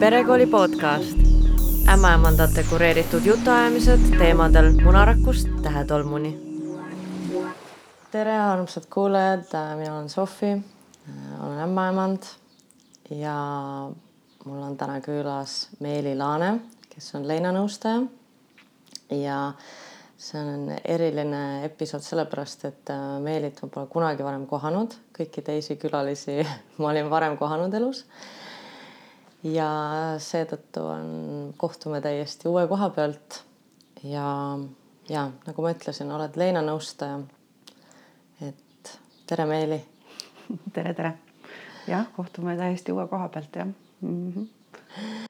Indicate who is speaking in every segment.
Speaker 1: perekooli podcast, ämmaemandate kureeritud jutuajamised teemadel munarakust tähetolmuni. tere, armsad kuulajad, mina olen Sofi, olen ämmaemand ja mul on täna külas Meeli Laane, kes on leinanõustaja ja see on eriline episood sellepärast, et äh, Meelit ma pole kunagi varem kohanud, kõiki teisi külalisi ma olin varem kohanud elus. Ja seetõttu on, kohtume täiesti uue koha pealt ja, ja nagu ma ütlesin, oled Leina nõustaja. et tere, Meeli.
Speaker 2: tere, tere. jah, kohtume täiesti uue koha pealt jah mm. -hmm.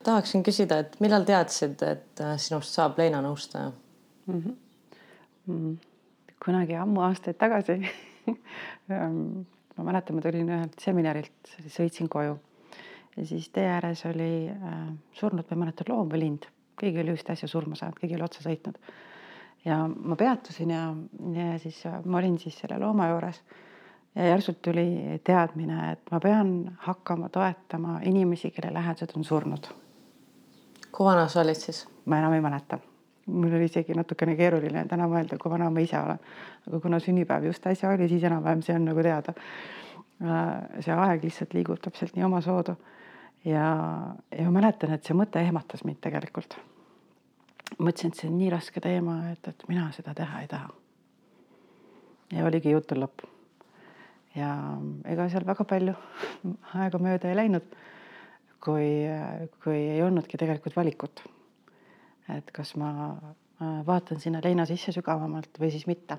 Speaker 1: tahaksin küsida, et millal teadsid, et äh, sinust saab Leina nõustaja mm? -hmm
Speaker 2: Mm. kunagi ammu aastaid tagasi ähm, ma mäletan, ma tulin ühelt seminarilt, sõitsin koju ja siis tee ääres oli äh, surnud, ma ei mäleta, loom või lind, keegi oli just äsja surma saanud, keegi oli otsa sõitnud. ja ma peatusin ja, ja siis äh, ma olin siis selle looma juures ja järsult tuli teadmine, et ma pean hakkama toetama inimesi, kelle lähedased on surnud.
Speaker 1: kui vana sa olid siis?
Speaker 2: ma enam ei mäleta mul oli isegi natukene keeruline täna mõelda, kui vana ma ise olen. aga kuna sünnipäev just äsja oli, siis enam-vähem see on nagu teada. Äh, see aeg lihtsalt liigub täpselt nii omasoodu. Ja, ja ma mäletan, et see mõte ehmatas mind tegelikult. mõtlesin, et see on nii raske teema, et, et mina seda teha ei taha. ja oligi jutul lõpp. ja ega seal väga palju aega mööda ei läinud, kui, kui ei olnudki tegelikult valikut et kas ma vaatan sinna leina sisse sügavamalt või siis mitte.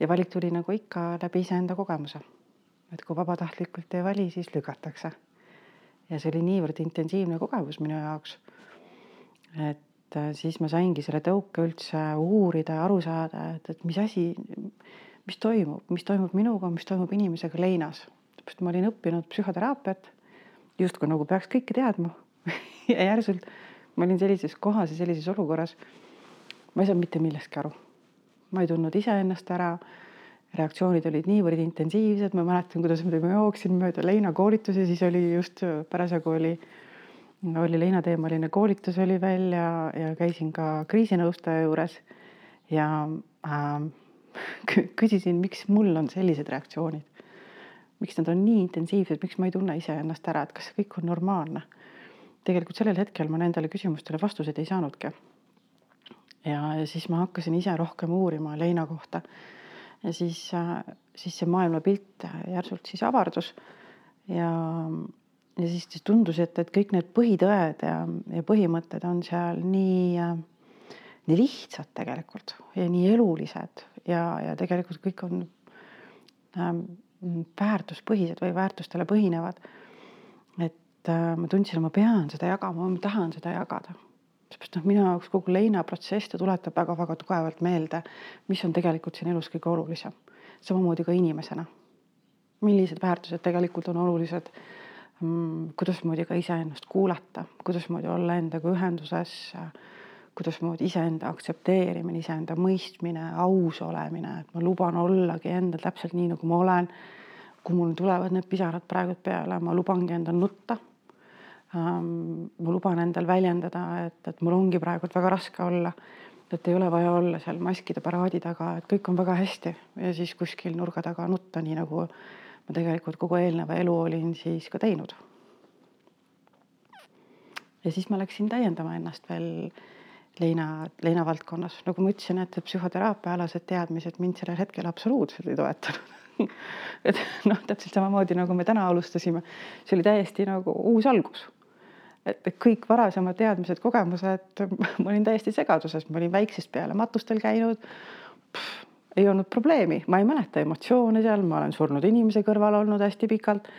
Speaker 2: ja valik tuli nagu ikka läbi iseenda kogemuse. et kui vabatahtlikult ei vali, siis lükatakse. Ja see oli niivõrd intensiivne kogemus minu jaoks. et äh, siis ma saingi selle tõuke üldse uurida ja aru saada, et, et mis asi, mis toimub, mis toimub minuga, mis toimub inimesega leinas. sest ma olin õppinud psühhoteraapiat, justkui nagu peaks kõike teadma ja järsult ma olin sellises kohas ja sellises olukorras. ma ei saanud mitte millestki aru. ma ei tundnud iseennast ära. Reaktsioonid olid niivõrd intensiivsed, ma mäletan, kuidas ma jooksin mööda leinakoolitusi, siis oli just parasjagu oli, oli leinateemaline koolitus oli veel ja, ja käisin ka kriisinõustaja juures ja äh, küsisin, miks mul on sellised reaktsioonid miks nad on nii intensiivsed, miks ma ei tunne iseennast ära, et kas see kõik on normaalne tegelikult sellel hetkel ma nendele küsimustele vastuseid ei saanudki. ja, ja siis ma hakkasin ise rohkem uurima leina kohta. Ja siis, siis see maailmapilt järsult siis avardus. Ja, ja siis, tundus, et, et kõik need põhitõed ja, ja põhimõtted on seal nii, nii lihtsad tegelikult ja nii elulised. Ja, ja tegelikult kõik on ähm, väärtuspõhised või väärtustele põhinevad. Et äh, ma tundsin, et ma pean seda jagama, ma tahan seda jagada. Seepärast noh, minu jaoks kogu leinaprotsess ta tuletab väga-väga tugevalt meelde, mis on tegelikult siin elus kõige olulisem. samamoodi ka inimesena. millised väärtused tegelikult on olulised? Mm,, kuidasmoodi ka iseennast kuulata, kuidasmoodi olla endaga ühenduses, kuidasmoodi iseenda aktsepteerimine, iseenda mõistmine, aus olemine, et ma luban ollagi endal täpselt nii, nagu ma olen. Kui mul tulevad need pisarad praegu peale, ma lubangi endal nutta ma luban endal väljendada, et, et mul ongi praegult väga raske olla. et ei ole vaja olla seal maskide paraadi taga, et kõik on väga hästi. Ja siis kuskil nurga taga nutta, nii nagu ma tegelikult kogu eelneva elu olin siis ka teinud. ja siis ma läksin täiendama ennast veel leina, leina valdkonnas, nagu ma ütlesin, et psühhoteraapiaalased teadmised mind sellel hetkel absoluutselt ei toetanud. Et noh, täpselt samamoodi nagu me täna alustasime, see oli täiesti nagu uus algus et kõik varasemad teadmised, kogemused, ma olin täiesti segaduses, ma olin väiksest peale matustel käinud. ei olnud probleemi, ma ei mäleta emotsioone seal, ma olen surnud inimese kõrval olnud hästi pikalt.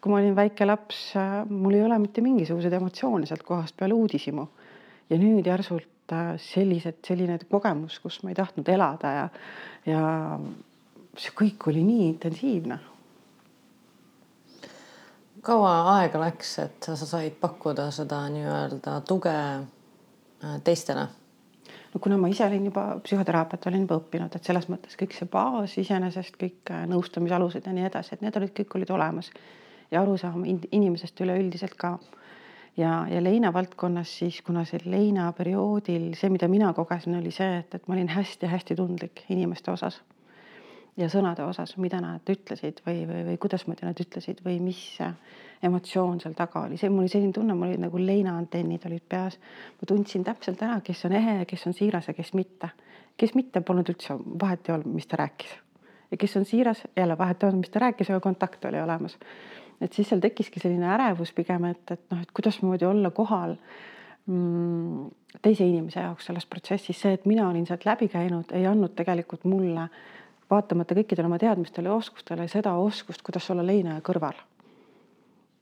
Speaker 2: kui ma olin väike laps, mul ei ole mitte mingisuguseid emotsioone sealt kohast peale uudishimu. ja nüüd järsult äh, sellised, selline kogemus, kus ma ei tahtnud elada ja, ja see kõik oli nii intensiivne
Speaker 1: kaua aega läks, et sa said pakkuda seda nii-öelda tuge äh, teistele?
Speaker 2: no kuna ma ise olin juba psühhoteraapiat olin juba õppinud, et selles mõttes kõik see baas iseenesest, kõik äh, nõustamisalused ja nii edasi, et need olid, kõik olid olemas ja arusaam inimesest üleüldiselt ka. ja, ja leina valdkonnas siis, kuna see leinaperioodil, see, mida mina kogesin, oli see, et, et ma olin hästi-hästi tundlik inimeste osas ja sõnade osas, mida nad ütlesid või, või, või kuidasmoodi nad ütlesid või mis emotsioon seal taga oli, see mul oli selline tunne, mul olid nagu leinaantennid olid peas. ma tundsin täpselt ära, kes on ehe ja kes on siiras ja kes mitte. kes mitte, polnud üldse vahet ei olnud, mis ta rääkis. ja kes on siiras, jälle vahet ei olnud, mis ta rääkis, aga kontakt oli olemas. et siis seal tekkiski selline ärevus pigem, et, et noh, et kuidasmoodi olla kohal mm, teise inimese jaoks selles protsessis, see, et mina olin sealt läbi käinud, ei andnud tegelikult mulle vaatamata kõikidele oma teadmistele ja oskustele seda oskust, kuidas olla leinaja kõrval.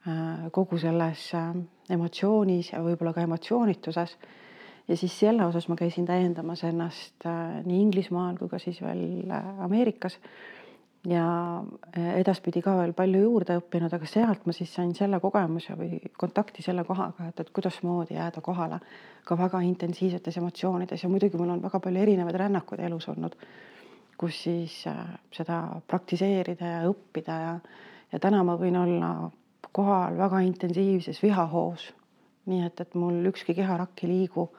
Speaker 2: Äh, kogu selles äh, emotsioonis ja võib-olla ka emotsioonituses. ja siis selle osas ma käisin täiendamas ennast äh, nii Inglismaal kui ka siis veel Ameerikas. ja edaspidi ka veel palju juurde õppinud, aga sealt ma siis sain selle kogemuse või kontakti selle kohaga, et, et kuidasmoodi jääda kohale ka väga intensiivsetes emotsioonides ja muidugi mul on väga palju erinevaid rännakuid elus olnud kus siis äh, seda praktiseerida ja õppida ja, ja täna ma võin olla kohal väga intensiivses vihahoos. nii et, et mul ükski keharakk ei liigu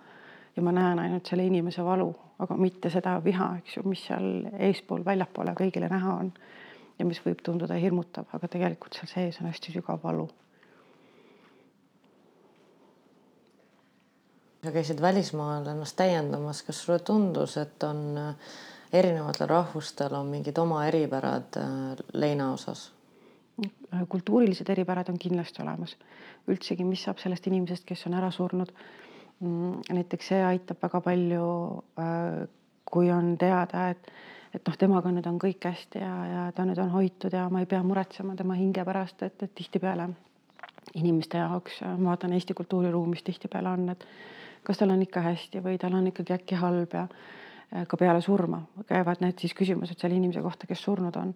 Speaker 2: ja ma näen ainult selle inimese valu, aga mitte seda viha, eks ju, mis seal eespool, väljapoole kõigile näha on ja mis võib tunduda hirmutav, aga tegelikult seal sees on hästi sügav valu.
Speaker 1: sa käisid välismaal ennast täiendamas, kas sulle tundus, et on äh, erinevatel rahvustel on mingid oma eripärad äh, leina osas?
Speaker 2: kultuurilised eripärad on kindlasti olemas. üldsegi, mis saab sellest inimesest, kes on ära surnud. Mm, näiteks see aitab väga palju, äh, kui on teada, et, et noh, temaga nüüd on kõik hästi ja, ja ta nüüd on hoitud ja ma ei pea muretsema tema hinge pärast, et, et tihtipeale inimeste jaoks, ma vaatan Eesti kultuuriruumis tihtipeale on, et kas tal on ikka hästi või tal on ikkagi äkki halb ja Äh, ka peale surma käivad need siis küsimused selle inimese kohta, kes surnud on.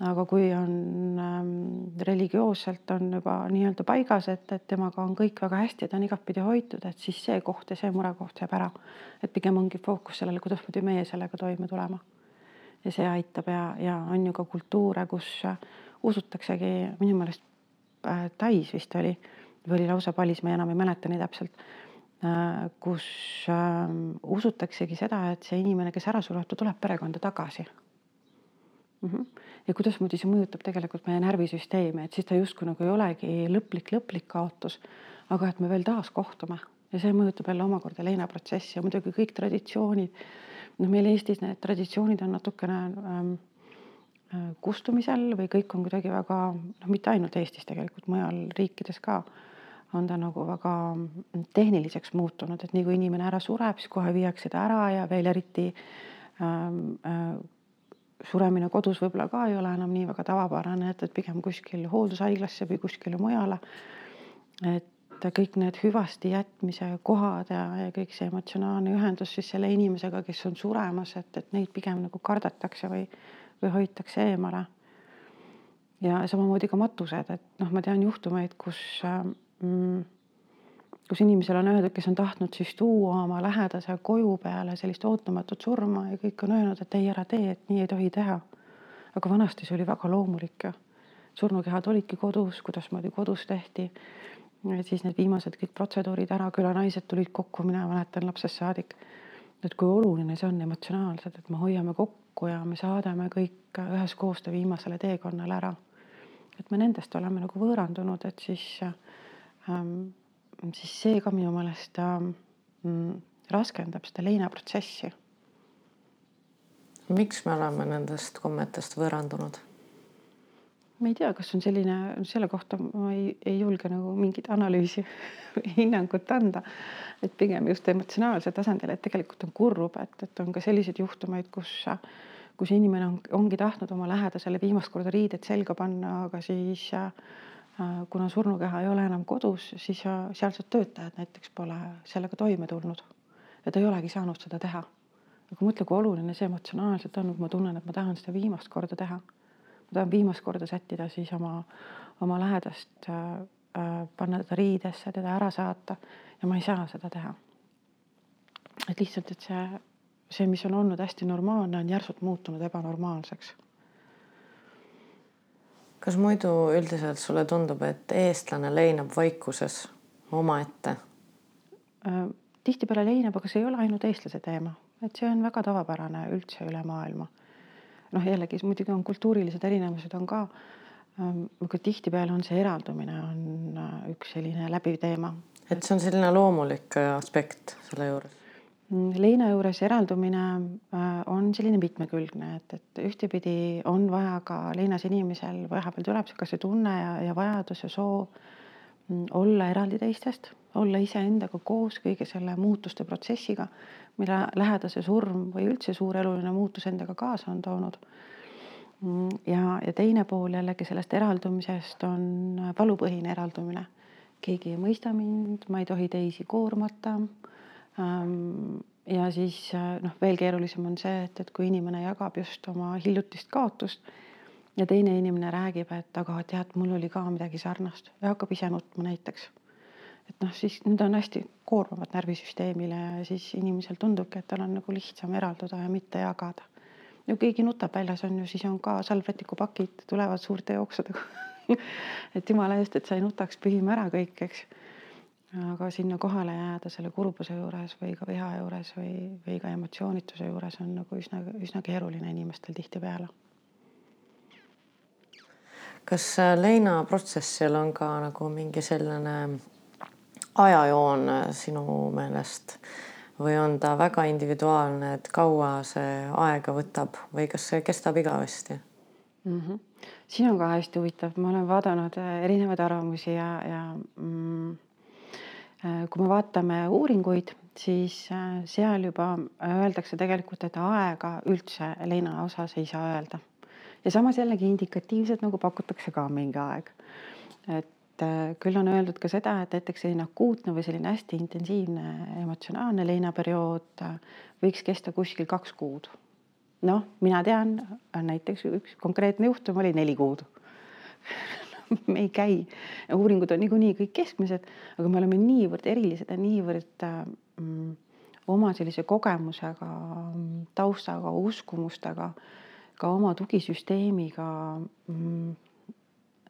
Speaker 2: aga kui on ähm, religioosselt on juba nii-öelda paigas, et, et temaga on kõik väga hästi ta on igatpidi hoitud, et siis see koht ja see murekoht jääb ära. et pigem ongi fookus sellele, kuidasmoodi meie sellega toime tulema. ja see aitab ja, ja on ju ka kultuure, kus usutaksegi minu meelest äh, Tais vist oli või oli lausa Palis, ma enam ei mäleta nii täpselt Äh, kus ähm, usutaksegi seda, et see inimene, kes ära sureb, ta tuleb perekonda tagasi mm. -hmm. ja kuidasmoodi see mõjutab tegelikult meie närvisüsteemi, et siis ta justkui nagu ei olegi lõplik, lõplik kaotus, aga et me veel taas kohtume ja see mõjutab jälle omakorda leinaprotsessi ja muidugi kõik traditsioonid. noh, meil Eestis need traditsioonid on natukene ähm, äh, kustumisel või kõik on kuidagi väga, noh, mitte ainult Eestis tegelikult, mujal riikides ka on ta nagu väga tehniliseks muutunud, et nii kui inimene ära sureb, siis kohe viiakse ta ära ja veel eriti ähm, äh, suremine kodus võib-olla ka ei ole enam nii väga tavapärane, et, et pigem kuskil hooldushaiglasse või kuskile mujale. et kõik need hüvasti jätmise kohad ja, ja kõik see emotsionaalne ühendus siis selle inimesega, kes on suremas, et, et neid pigem nagu kardetakse või, või hoitakse eemale. ja samamoodi ka matused, et noh, ma tean juhtumeid, kus äh. Kus inimesel on öeldud, kes on tahtnud siis tuua oma lähedase koju peale sellist ootamatut surma ja kõik on öelnud, et ei, ära tee, et nii ei tohi teha. aga vanasti see oli väga loomulik ju. surnukehad olidki kodus, kuidasmoodi kodus tehti. siis need viimased kõik protseduurid ära, külanaised tulid kokku, mina mäletan lapsest saadik. et kui oluline see on emotsionaalselt, et me hoiame kokku ja me saadame kõik üheskoos ta viimasele teekonnale ära. et me nendest oleme nagu võõrandunud, et siis siis see ka minu meelest ähm, raskendab seda leinaprotsessi.
Speaker 1: miks me oleme nendest kommetest võõrandunud?
Speaker 2: ma ei tea, kas on selline, selle kohta ma ei, ei julge nagu mingit analüüsi hinnangut anda. et pigem just emotsionaalsel tasandil, et tegelikult on kurb, et, et on ka selliseid juhtumeid, kus, kus inimene on, ongi tahtnud oma lähedasele viimast korda riided selga panna, aga siis Äh, kuna surnukeha ei ole enam kodus, siis sealsed töötajad näiteks pole sellega toime tulnud. ja ta ei olegi saanud seda teha. aga mõtle, kui oluline see emotsionaalselt on, kui ma tunnen, et ma tahan seda viimast korda teha. ma tahan viimast korda sättida siis oma, oma lähedast äh,, äh, panna teda riidesse, teda ära saata ja ma ei saa seda teha. et lihtsalt, et see, see, mis on olnud hästi normaalne, on järsult muutunud ebanormaalseks
Speaker 1: kas muidu üldiselt sulle tundub, et eestlane leinab vaikuses omaette?
Speaker 2: Äh, tihtipeale leinab, aga see ei ole ainult eestlase teema, et see on väga tavapärane üldse üle maailma. noh, jällegi muidugi on kultuurilised erinevused on ka, ähm, aga tihtipeale on see eraldumine on äh, üks selline läbiv teema.
Speaker 1: et see on selline loomulik aspekt selle juures?
Speaker 2: Mm, leina juures eraldumine on selline mitmekülgne, et, et ühtepidi on vaja ka leinas inimesel vahepeal tuleb see tunne ja, ja vajadus ja soov mm, olla eraldi teistest olla iseendaga koos kõige selle muutuste protsessiga, mille lähedase surm või üldse suur eluline muutus endaga kaasa on toonud. ja, ja teine pool jällegi sellest eraldumisest on valupõhine eraldumine. keegi ei mõista mind, ma ei tohi teisi koormata. Ja siis noh, veel keerulisem on see, et, et kui inimene jagab just oma hiljutist kaotust ja teine inimene räägib, et aga tead, mul oli ka midagi sarnast ja hakkab ise nutma näiteks et noh, siis need on hästi koormavad närvisüsteemile ja siis inimesel tundubki, et tal on nagu lihtsam eralduda ja mitte jagada. no keegi nutab väljas on ju, siis on ka salvrätikupakid tulevad suurte jooksudega et jumala eest, et sa ei nutaks, pühime ära kõik, eks. Aga sinna kohale jääda selle kurbuse juures või ka viha juures või, või ka emotsioonituse juures on nagu üsna, üsna keeruline inimestel tihtipeale
Speaker 1: kas äh, leinaprotsessil on ka nagu mingi selline ajajoon sinu meelest või on ta väga individuaalne, et kaua see aega võtab või kas see kestab igavesti
Speaker 2: mm? -hmm. siin on ka hästi huvitav, ma olen vaadanud erinevaid arvamusi ja, ja mm, kui me vaatame uuringuid, siis seal juba öeldakse tegelikult, et aega üldse leina osas ei saa öelda. ja samas jällegi indikatiivselt nagu pakutakse ka mingi aeg. et äh, küll on öeldud ka seda, et näiteks selline akuutne või selline hästi intensiivne emotsionaalne leinaperiood äh, võiks kesta kuskil kaks kuud. noh, mina tean näiteks üks konkreetne juhtum oli neli kuud me ei käi, uuringud on niikuinii kõik keskmised, aga me oleme niivõrd erilised ja niivõrd mm, oma sellise kogemusega, taustaga, uskumustega, ka oma tugisüsteemiga mm,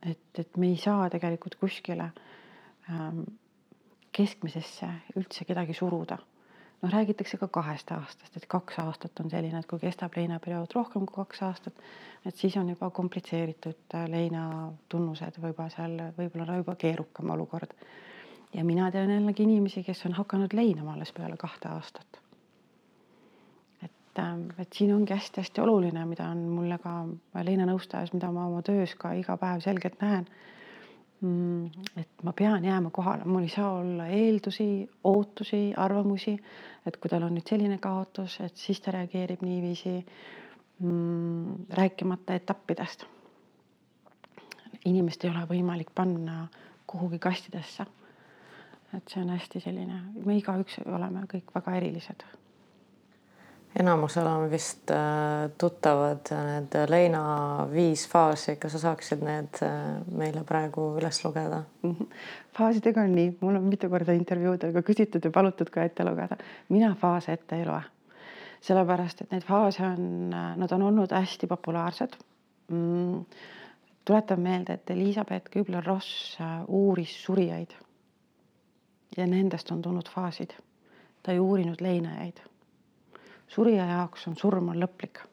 Speaker 2: et, et me ei saa tegelikult kuskile ähm, keskmisesse üldse kedagi suruda. Noh, räägitakse ka kahest aastast, et kaks aastat on selline, et kui kestab leinaperiood rohkem kui kaks aastat, et siis on juba komplitseeritud äh, leina tunnused võib-olla seal, võib-olla juba keerukam olukord. ja mina tean jällegi inimesi, kes on hakanud leinama alles peale kahte aastat Ähm, et siin ongi hästi-hästi oluline, mida on mulle ka leinanõustajas, mida ma oma töös ka iga päev selgelt näen. Mm, et ma pean jääma kohale, mul ei saa olla eeldusi, ootusi, arvamusi, et kui tal on nüüd selline kaotus, et siis ta reageerib niiviisi. Mm, rääkimata etappidest. inimest ei ole võimalik panna kuhugi kastidesse. et see on hästi selline, me igaüks oleme kõik väga erilised
Speaker 1: enamusel on vist äh, tuttavad need leina viis faasi, kas sa saaksid need äh, meile praegu üles lugeda?
Speaker 2: -hmm. faasidega on nii, mul on mitu korda intervjuudega küsitud ja palutud ka ette lugeda. mina faase ette ei loe. sellepärast, et neid faase on, nad on olnud hästi populaarsed mm,. tuletan meelde, et Elizabeth Kübler-Ross äh, uuris surijaid. ja nendest on tulnud faasid. ta ei uurinud leinajaid surija jaoks on surm on lõplik.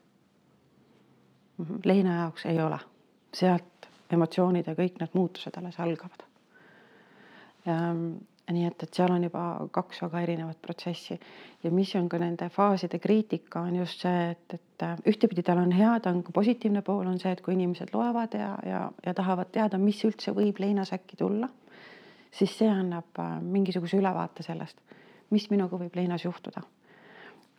Speaker 2: Mhm. leina jaoks ei ole, sealt emotsioonid ja kõik need muutused alles algavad. nii et, et seal on juba kaks väga erinevat protsessi ja mis on ka nende faaside kriitika, on just see, et, et äh, ühtepidi tal on hea, ta on ka positiivne pool on see, et kui inimesed loevad ja, ja, ja tahavad teada, mis üldse võib leinas äkki tulla, siis see annab äh, mingisuguse ülevaate sellest, mis minuga võib leinas juhtuda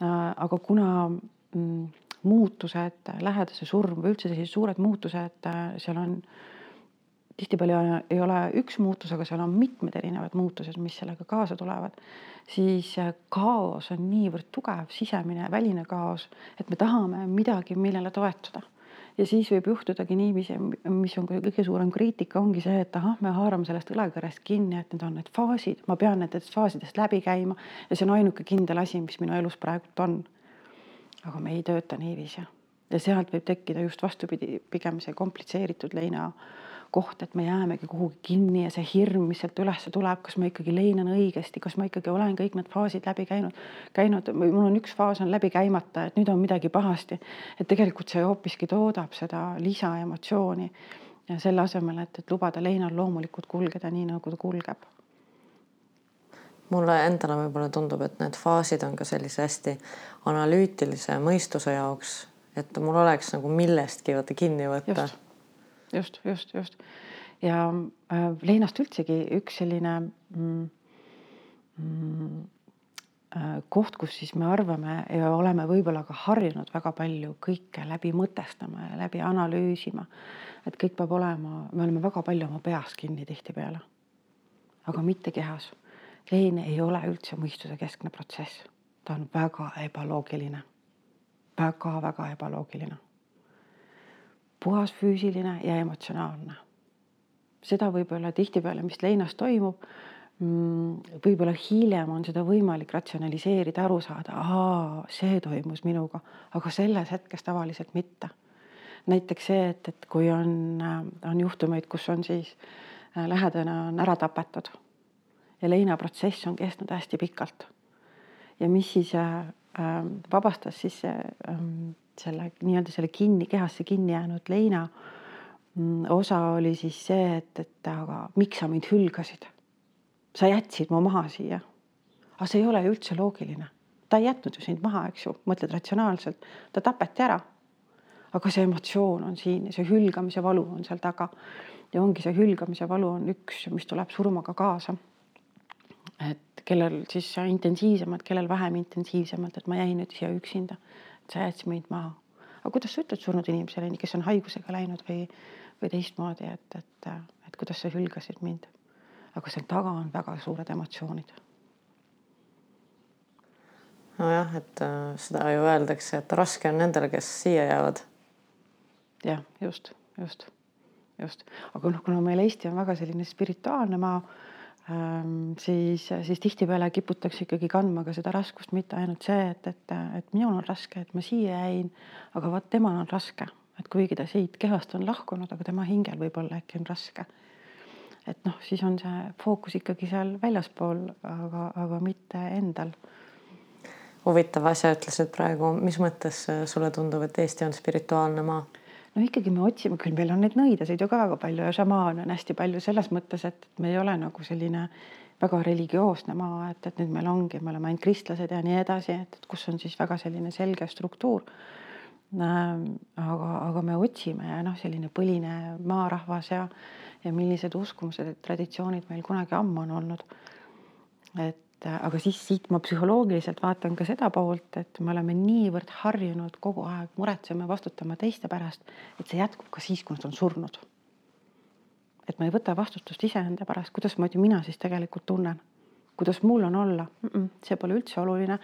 Speaker 2: aga kuna mm, muutused, lähedase surm või üldse sellised suured muutused, äh, seal on tihtipeale ei ole üks muutus, aga seal on mitmed erinevad muutused, mis sellega kaasa tulevad, siis äh, kaos on niivõrd tugev, sisemine ja väline kaos, et me tahame midagi, millele toetuda ja siis võib juhtudagi niiviisi, mis on kõige suurem kriitika, ongi see, et ahah, me haarame sellest õlekõrrest kinni, et need on need faasid, ma pean nendest faasidest läbi käima ja see on ainuke kindel asi, mis minu elus praegult on. aga me ei tööta niiviisi ja sealt võib tekkida just vastupidi, pigem see komplitseeritud leina koht, et me jäämegi kuhugi kinni ja see hirm, mis sealt üles tuleb, kas ma ikkagi leinan õigesti, kas ma ikkagi olen kõik need faasid läbi käinud, käinud või mul on üks faas on läbi käimata, et nüüd on midagi pahasti. et tegelikult see hoopiski toodab seda lisaemotsiooni ja selle asemel, et, et lubada leinal loomulikult kulgeda nii, nagu ta kulgeb
Speaker 1: mulle endale võib-olla tundub, et need faasid on ka sellise hästi analüütilise mõistuse jaoks, et mul oleks nagu millestki vaata kinni võtta.
Speaker 2: just, just, just ja äh, leinast üldsegi üks selline mm, mm, äh, koht, kus siis me arvame ja oleme võib-olla ka harjunud väga palju kõike läbi mõtestama ja läbi analüüsima. et kõik peab olema, me oleme väga palju oma peas kinni tihtipeale, aga mitte kehas lein ei ole üldse mõistuse keskne protsess, ta on väga ebaloogiline väga,, väga-väga ebaloogiline. Puhas füüsiline ja emotsionaalne. seda võib-olla tihtipeale, mis leinas toimub, mm, võib-olla hiljem on seda võimalik ratsionaliseerida, aru saada, aa, see toimus minuga, aga selles hetkes tavaliselt mitte. näiteks see, et, et kui on, on juhtumeid, kus on siis äh, lähedane on ära tapetud ja leinaprotsess on kestnud hästi pikalt. ja mis siis äh, vabastas siis äh, selle nii-öelda selle kinni, kehasse kinni jäänud leina mm, osa oli siis see, et, et aga miks sa mind hülgasid? sa jätsid mu maha siia. aga see ei ole ju üldse loogiline. ta ei jätnud ju sind maha, eks ju, mõtled ratsionaalselt, ta tapeti ära. aga see emotsioon on siin ja see hülgamise valu on seal taga. ja ongi see hülgamise valu on üks, mis tuleb surmaga kaasa et kellel siis intensiivsemalt, kellel vähem intensiivsemalt, et ma jäin nüüd siia üksinda, sa jätsid mind maha. aga kuidas sa ütled surnud inimesele, kes on haigusega läinud või, või teistmoodi, et, et, et kuidas sa hülgasid mind. aga seal taga on väga suured emotsioonid.
Speaker 1: nojah, et äh, seda ju öeldakse, et raske on nendele, kes siia jäävad.
Speaker 2: jah, just, just, just, aga noh, kuna meil Eesti on väga selline spirituaalne maa siis, siis tihtipeale kiputakse ikkagi kandma ka seda raskust, mitte ainult see, et, et, et minul on raske, et ma siia jäin, aga vot temal on raske, et kuigi ta siit kehast on lahkunud, aga tema hingel võib-olla äkki on raske. et noh, siis on see fookus ikkagi seal väljaspool, aga, aga mitte endal.
Speaker 1: huvitav asja ütlesid praegu, mis mõttes sulle tundub, et Eesti on spirituaalne maa?
Speaker 2: No ikkagi me otsime, küll meil on neid nõidasid ju ka väga palju ja šamaane on hästi palju selles mõttes, et me ei ole nagu selline väga religioosne maa, et, et nüüd meil ongi, me oleme ainult kristlased ja nii edasi, et, kus on siis väga selline selge struktuur ähm,. aga, aga me otsime ja noh, selline põline maarahvas ja, ja millised uskumused traditsioonid meil kunagi ammu on olnud. et et äh, aga siis siit ma psühholoogiliselt vaatan ka seda poolt, et me oleme niivõrd harjunud kogu aeg muretsema, vastutama teiste pärast, et see jätkub ka siis, kui nad on surnud. et ma ei võta vastutust iseenda pärast, kuidasmoodi mina siis tegelikult tunnen, kuidas mul on olla? Mm, -mm, see pole üldse oluline.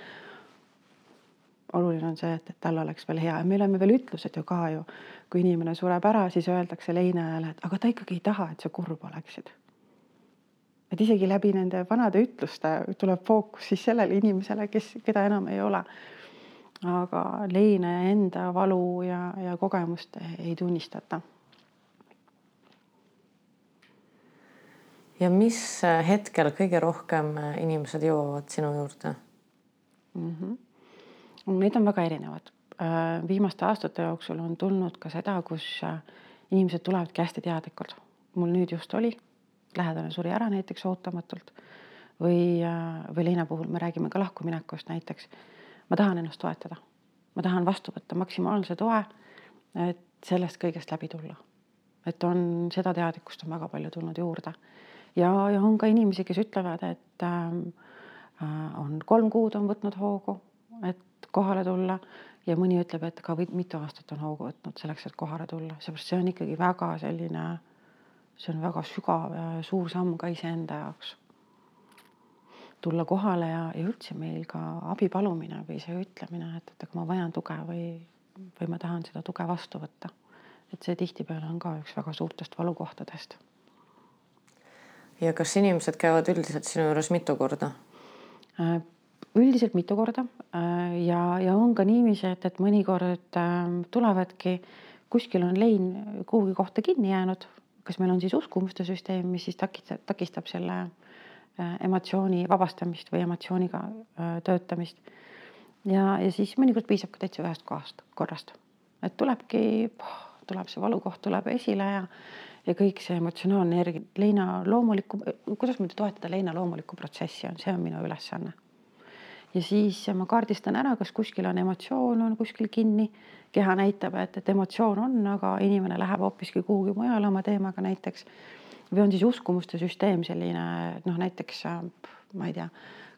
Speaker 2: oluline on see, et, et tal oleks veel hea. Ja me oleme veel ütlused ju ka ju, kui inimene sureb ära, siis öeldakse leina ajal, et aga ta ikkagi ei taha, et sa kurb oleksid et isegi läbi nende vanade ütluste tuleb fookus siis sellele inimesele, kes, keda enam ei ole. aga leina ja enda valu ja, ja kogemust ei tunnistata.
Speaker 1: ja mis hetkel kõige rohkem inimesed jõuavad sinu juurde
Speaker 2: mm? -hmm. Need on väga erinevad. viimaste aastate jooksul on tulnud ka seda, kus inimesed tulevadki hästi teadlikult. mul nüüd just oli lähedane suri ära näiteks ootamatult. Või, äh, või Leina puhul me räägime ka lahkuminekust näiteks. ma tahan ennast toetada, ma tahan vastu võtta maksimaalse toe, et sellest kõigest läbi tulla. et on seda teadlikkust on väga palju tulnud juurde. Ja, ja on ka inimesi, kes ütlevad, et ähm, äh, on kolm kuud on võtnud hoogu, et kohale tulla. Ja mõni ütleb, et ka mitu aastat on hoogu võtnud selleks, et kohale tulla, seepärast see on ikkagi väga selline äh, see on väga sügav ja suur samm ka iseenda jaoks. tulla kohale ja, ja üldse meil ka abi palumine või see ütlemine, et, et aga ma vajan tuge või, või ma tahan seda tuge vastu võtta. et see tihtipeale on ka üks väga suurtest valukohtadest.
Speaker 1: ja kas inimesed käivad üldiselt sinu juures mitu korda?
Speaker 2: Äh, üldiselt mitu korda äh, ja, ja on ka niiviisi, et, et mõnikord äh, tulevadki, kuskil on lein kuhugi kohta kinni jäänud kas meil on siis uskumuste süsteem, mis siis takistab, takistab selle äh, emotsiooni vabastamist või emotsiooniga äh, töötamist. ja, ja siis mõnikord piisab ka täitsa ühest kohast, korrast, et tulebki, tuleb see valukoht tuleb esile ja ja kõik see emotsionaalne energia, leina loomulikku, kuidas muidu toetada leina loomulikku protsessi on, see on minu ülesanne ja siis ma kaardistan ära, kas kuskil on emotsioon, on kuskil kinni, keha näitab, et, et emotsioon on, aga inimene läheb hoopiski kuhugi mujale oma teemaga näiteks. või on siis uskumuste süsteem selline noh, näiteks ma ei tea,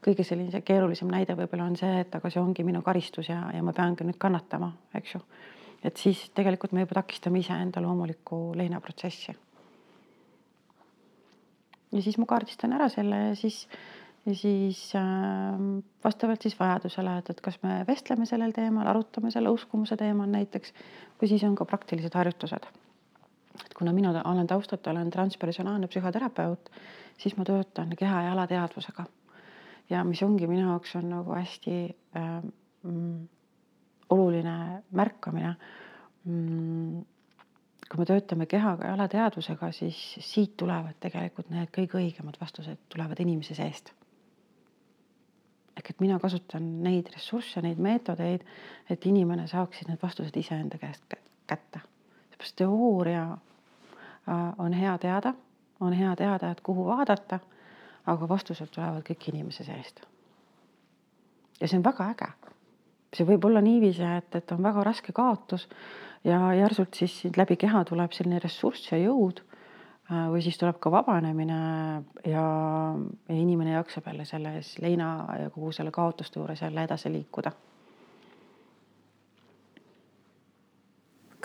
Speaker 2: kõige selline keerulisem näide võib-olla on see, et aga see ongi minu karistus ja, ja ma peangi nüüd kannatama, eks ju. et siis tegelikult me juba takistame iseenda loomulikku leinaprotsessi. ja siis ma kaardistan ära selle ja siis ja siis äh, vastavalt siis vajadusele, et, et kas me vestleme sellel teemal, arutame selle uskumuse teemal näiteks või siis on ka praktilised harjutused. et kuna mina olen taustalt, olen transpersonaalne psühhoterapeut, siis ma töötan keha ja alateadvusega. ja mis ongi minu jaoks on nagu hästi äh, mm, oluline märkamine mm, kui me töötame kehaga ja alateadvusega, siis siit tulevad tegelikult need kõige õigemad vastused tulevad inimese seest ehk et mina kasutan neid ressursse, neid meetodeid, et inimene saaks siis need vastused iseenda käest kätte. seepärast teooria äh, on hea teada, on hea teada, et kuhu vaadata, aga vastused tulevad kõik inimese seest. ja see on väga äge. see võib olla niiviisi, et, et on väga raske kaotus ja järsult siis läbi keha tuleb selline ressurss ja jõud või siis tuleb ka vabanemine ja, ja inimene jaksab jälle selles leina ja kogu selle kaotuste juures jälle edasi liikuda.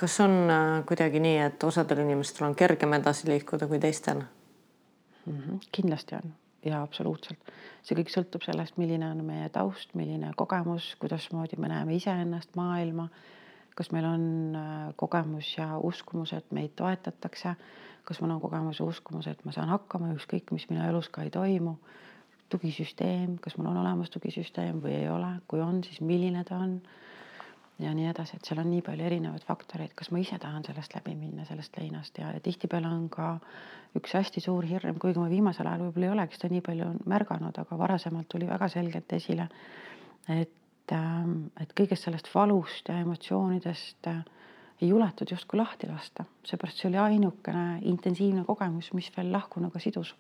Speaker 1: kas on äh, kuidagi nii, et osadel inimestel on kergem edasi liikuda kui teistel
Speaker 2: mm? -hmm, kindlasti on ja absoluutselt, see kõik sõltub sellest, milline on meie taust, milline kogemus, kuidasmoodi me näeme iseennast, maailma. Kas meil on äh, kogemus ja uskumus, et meid toetatakse kas mul on kogemus ja uskumus, et ma saan hakkama, ükskõik mis minu elus ka ei toimu. tugisüsteem, kas mul on olemas tugisüsteem või ei ole, kui on, siis milline ta on. ja nii edasi, et seal on nii palju erinevaid faktoreid, kas ma ise tahan sellest läbi minna, sellest leinast ja, ja tihtipeale on ka üks hästi suur hirm, kuigi ma viimasel ajal võib-olla ei olegi seda nii palju märganud, aga varasemalt tuli väga selgelt esile, et, ähm, et kõigest sellest valust ja emotsioonidest äh, ei juletud justkui lahti lasta, seepärast see oli ainukene intensiivne kogemus, mis veel lahkunuga sidus.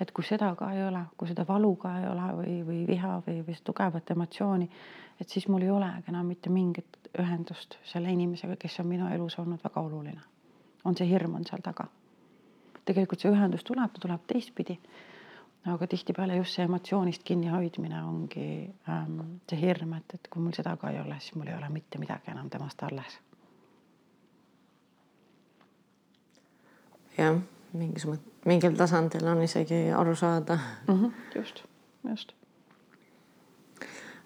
Speaker 2: et kui seda ka ei ole, kui seda valu ka ei ole või, või viha või, või tugevat emotsiooni, et siis mul ei olegi enam mitte mingit ühendust selle inimesega, kes on minu elus olnud väga oluline. on see hirm on seal taga. tegelikult see ühendus tuleb, ta tuleb teistpidi aga tihtipeale just see emotsioonist kinnihoidmine ongi ähm, see hirm, et, et kui mul seda ka ei ole, siis mul ei ole mitte midagi enam temast alles.
Speaker 1: jah, mingis mõttes, mingil tasandil on isegi aru saada
Speaker 2: mm. -hmm, just, just.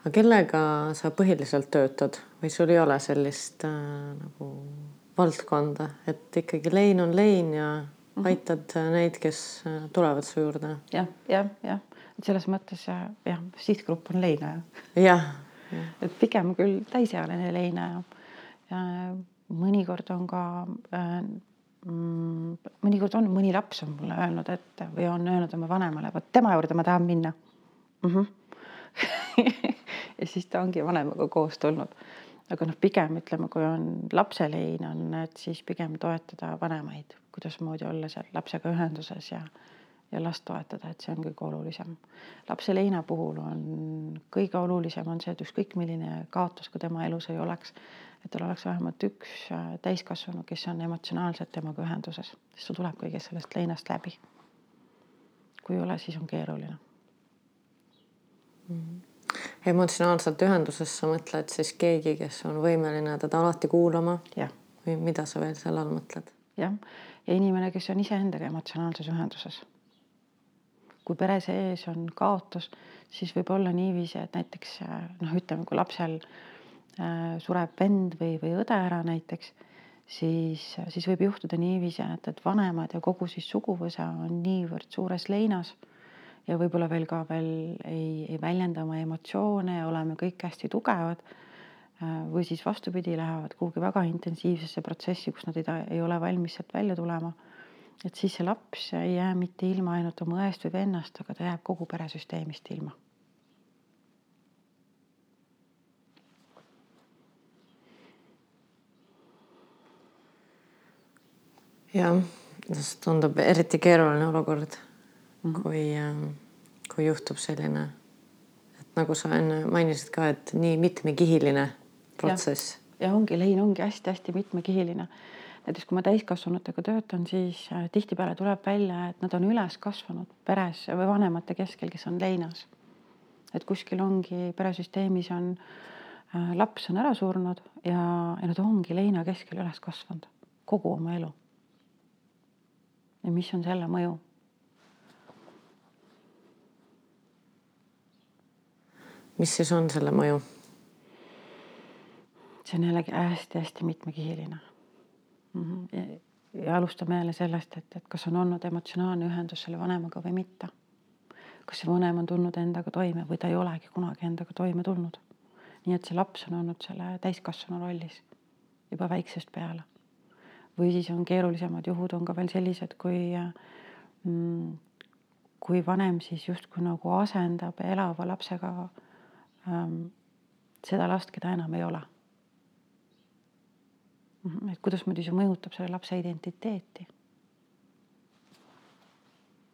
Speaker 1: aga kellega sa põhiliselt töötad või sul ei ole sellist äh, nagu valdkonda, et ikkagi lein on lein ja. Aitad neid, kes äh, tulevad su juurde ja,.
Speaker 2: jah, jah, jah, et selles mõttes jah, sihtgrupp on leinaja.
Speaker 1: jah
Speaker 2: ja.. et pigem küll täisealine leinaja ja mõnikord on ka äh, mm, mõnikord on mõni laps on mulle öelnud, et või on öelnud oma vanemale, vot tema juurde ma tahan minna mm. -hmm. ja siis ta ongi vanemaga koos tulnud aga noh, pigem ütleme, kui on lapselein on, et siis pigem toetada vanemaid, kuidasmoodi olla seal lapsega ühenduses ja ja last toetada, et see on kõige olulisem. lapseleina puhul on kõige olulisem on see, et ükskõik milline kaotus ka tema elus ei oleks, et tal oleks vähemalt üks äh, täiskasvanu, kes on emotsionaalselt temaga ühenduses, sest ta tuleb kõigest sellest leinast läbi. kui ei ole, siis on keeruline
Speaker 1: mm. -hmm emotsionaalselt ühenduses sa mõtled siis keegi, kes on võimeline teda alati kuulama? või mida sa veel selle all mõtled?
Speaker 2: Jah, ja inimene, kes on iseendaga emotsionaalses ühenduses. kui pere sees on kaotus, siis võib olla niiviisi, et näiteks noh, ütleme, kui lapsel äh, sureb vend või, või õde ära näiteks, siis, siis võib juhtuda niiviisi, et, et vanemad ja kogu siis suguvõsa on niivõrd suures leinas ja võib-olla veel ka veel ei, ei väljenda oma emotsioone ja oleme kõik hästi tugevad. Või siis vastupidi, lähevad kuhugi väga intensiivsesse protsessi, kus nad ei, ei ole valmis sealt välja tulema. et siis see laps ei jää mitte ilma ainult oma õest või vennast, aga ta jääb kogu peresüsteemist ilma
Speaker 1: jah, see tundub eriti keeruline olukord mm, -hmm. kui, ähm, kui juhtub selline, et nagu sa enne mainisid ka, et nii mitmekihiline protsess.
Speaker 2: ja ongi, lein ongi hästi-hästi mitmekihiline. näiteks kui ma täiskasvanutega töötan, siis äh, tihtipeale tuleb välja, et nad on üles kasvanud peres või vanemate keskel, kes on leinas. et kuskil ongi peresüsteemis on äh, laps on ära surnud ja, ja nad ongi leina keskel üles kasvanud kogu oma elu ja mis on selle mõju?
Speaker 1: mis siis on selle mõju?
Speaker 2: See on jällegi hästi-hästi mitmekihiline mm. -hmm. Ja, alustame jälle sellest, et, et kas on olnud emotsionaalne ühendus selle vanemaga või mitte. kas see vanem on tulnud endaga toime või ta ei olegi kunagi endaga toime tulnud. nii et see laps on olnud selle täiskasvanu rollis juba väiksest peale või siis on keerulisemad juhud on ka veel sellised, kui mm, kui vanem siis justkui nagu asendab elava lapsega ähm, seda last, keda enam ei ole. Mhm, et kuidasmoodi see mõjutab selle lapse identiteeti.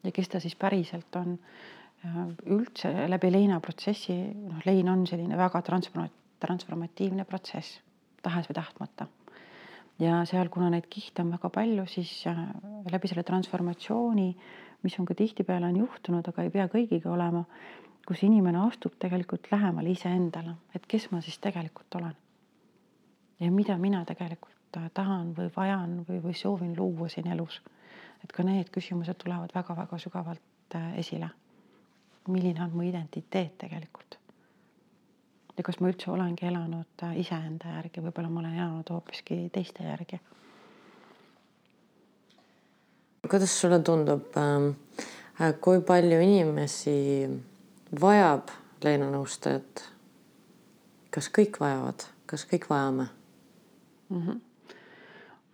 Speaker 2: ja kes ta siis päriselt on äh, üldse läbi leina protsessi, noh, lein on selline väga transforma-, transformatiivne protsess, tahes või tahtmata ja seal, kuna neid kihte on väga palju, siis äh, läbi selle transformatsiooni, mis on ka tihtipeale on juhtunud, aga ei pea kõigiga olema, kus inimene astub tegelikult lähemale iseendale, et kes ma siis tegelikult olen. ja mida mina tegelikult tahan või vajan või, või soovin luua siin elus. et ka need küsimused tulevad väga-väga sügavalt äh, esile. milline on mu identiteet tegelikult ja kas ma üldse olengi elanud äh, iseenda järgi, võib-olla ma olen elanud hoopiski teiste järgi.
Speaker 1: kuidas sulle tundub, ähm, äh, kui palju inimesi vajab Leena nõustajat? kas kõik vajavad, kas kõik vajame
Speaker 2: mm? -hmm.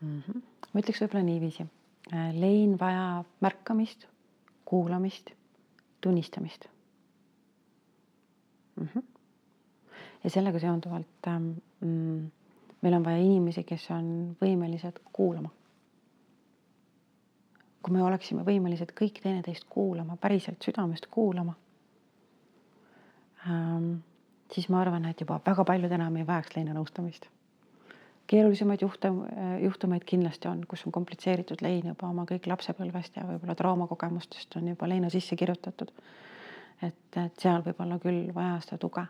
Speaker 2: Mm -hmm. ma ütleks võib-olla niiviisi. Äh, lein vajab märkamist, kuulamist, tunnistamist mm. -hmm ja sellega seonduvalt ähm, mm, meil on vaja inimesi, kes on võimelised kuulama. kui me oleksime võimelised kõik teineteist kuulama, päriselt südamest kuulama ähm,, siis ma arvan, et juba väga paljud enam ei vajaks leinanõustamist. Keerulisemaid juhtum, juhtumeid kindlasti on, kus on komplitseeritud lein juba oma kõik lapsepõlvest ja võib-olla traumakogemustest on juba leina sisse kirjutatud. et, et seal võib olla küll vaja seda tuge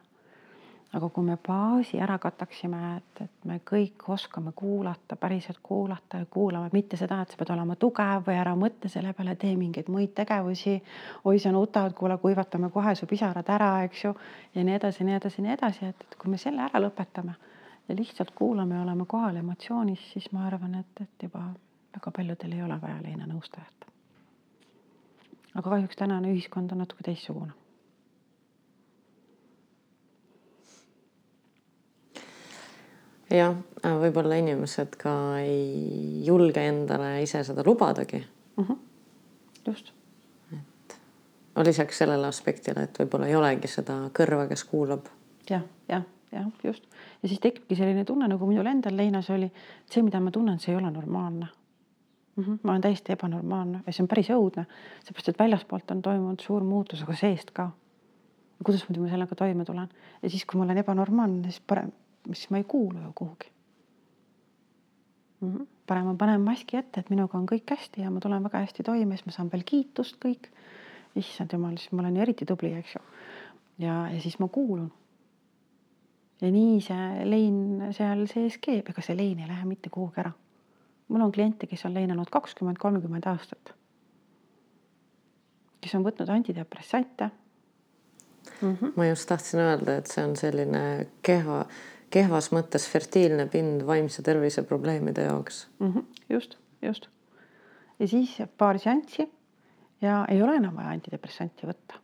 Speaker 2: aga kui me baasi ära kataksime, et, et me kõik oskame kuulata, päriselt kuulata ja kuulame, mitte seda, et sa pead olema tugev või ära mõtle selle peale, tee mingeid muid tegevusi. oi, sa nutad, kuule, kuivatame kohe su pisarad ära, eks ju, ja nii edasi, nii edasi, nii edasi, et, et kui me selle ära lõpetame ja lihtsalt kuulame ja oleme kohal emotsioonis, siis ma arvan, et, et juba väga paljudel ei ole vaja leina nõustajat. aga kahjuks tänane ühiskond on natuke teistsugune
Speaker 1: jah, võib-olla inimesed ka ei julge endale ise seda lubadagi
Speaker 2: mm. -hmm. just.
Speaker 1: et lisaks sellele aspektile, et võib-olla ei olegi seda kõrva, kes kuulab
Speaker 2: ja,. jah, jah, jah, just. ja siis tekibki selline tunne, nagu minul endal leinas oli, et see, mida ma tunnen, see ei ole normaalne mm. -hmm. ma olen täiesti ebanormaalne ja see on päris õudne, seepärast et väljaspoolt on toimunud suur muutus, aga seest ka. kuidasmoodi ma sellega toime tulen ja siis, kui ma olen ebanormaalne, siis parem siis ma ei kuulu ju kuhugi mm. -hmm. parem ma panen maski ette, et minuga on kõik hästi ja ma tulen väga hästi toime, siis ma saan veel kiitust kõik. issand jumal, siis ma olen ju eriti tubli, eks ju. ja, ja siis ma kuulun. Ja nii see lein seal sees keeb, ega see lein ei lähe mitte kuhugi ära. mul on kliente, kes on leinanud kakskümmend, kolmkümmend aastat. kes on võtnud antidepressante
Speaker 1: mm. -hmm. ma just tahtsin öelda, et see on selline kehva kehvas mõttes fertiilne pind vaimse tervise probleemide jaoks
Speaker 2: mm. -hmm, just, just. ja siis paar seanssi ja ei ole enam vaja antidepressanti võtta.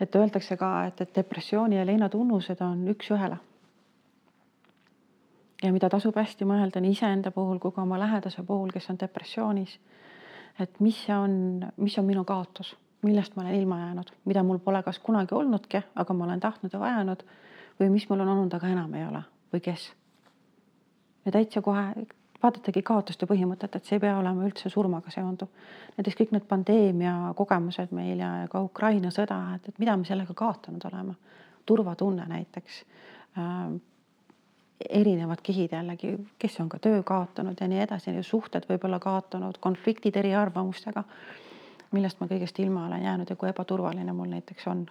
Speaker 2: Et öeldakse ka, et, et depressiooni ja leina tunnused on üks-ühele. ja mida tasub hästi mõelda nii iseenda puhul kui ka oma lähedase puhul, kes on depressioonis. et mis see on, mis on minu kaotus, millest ma olen ilma jäänud, mida mul pole kas kunagi olnudki, aga ma olen tahtnud ja vajanud või mis mul on olnud, aga enam ei ole või kes. ja täitsa kohe vaadatagi kaotuste põhimõtet, et see ei pea olema üldse surmaga seonduv. näiteks kõik need pandeemia kogemused meil ja ka Ukraina sõda, et, et mida me sellega kaotanud oleme. turvatunne näiteks äh, erinevad kihid jällegi, kes on ka töö kaotanud ja nii edasi, suhted võib-olla kaotanud, konfliktid eriarvamustega, millest ma kõigest ilma olen jäänud ja kui ebaturvaline mul näiteks on.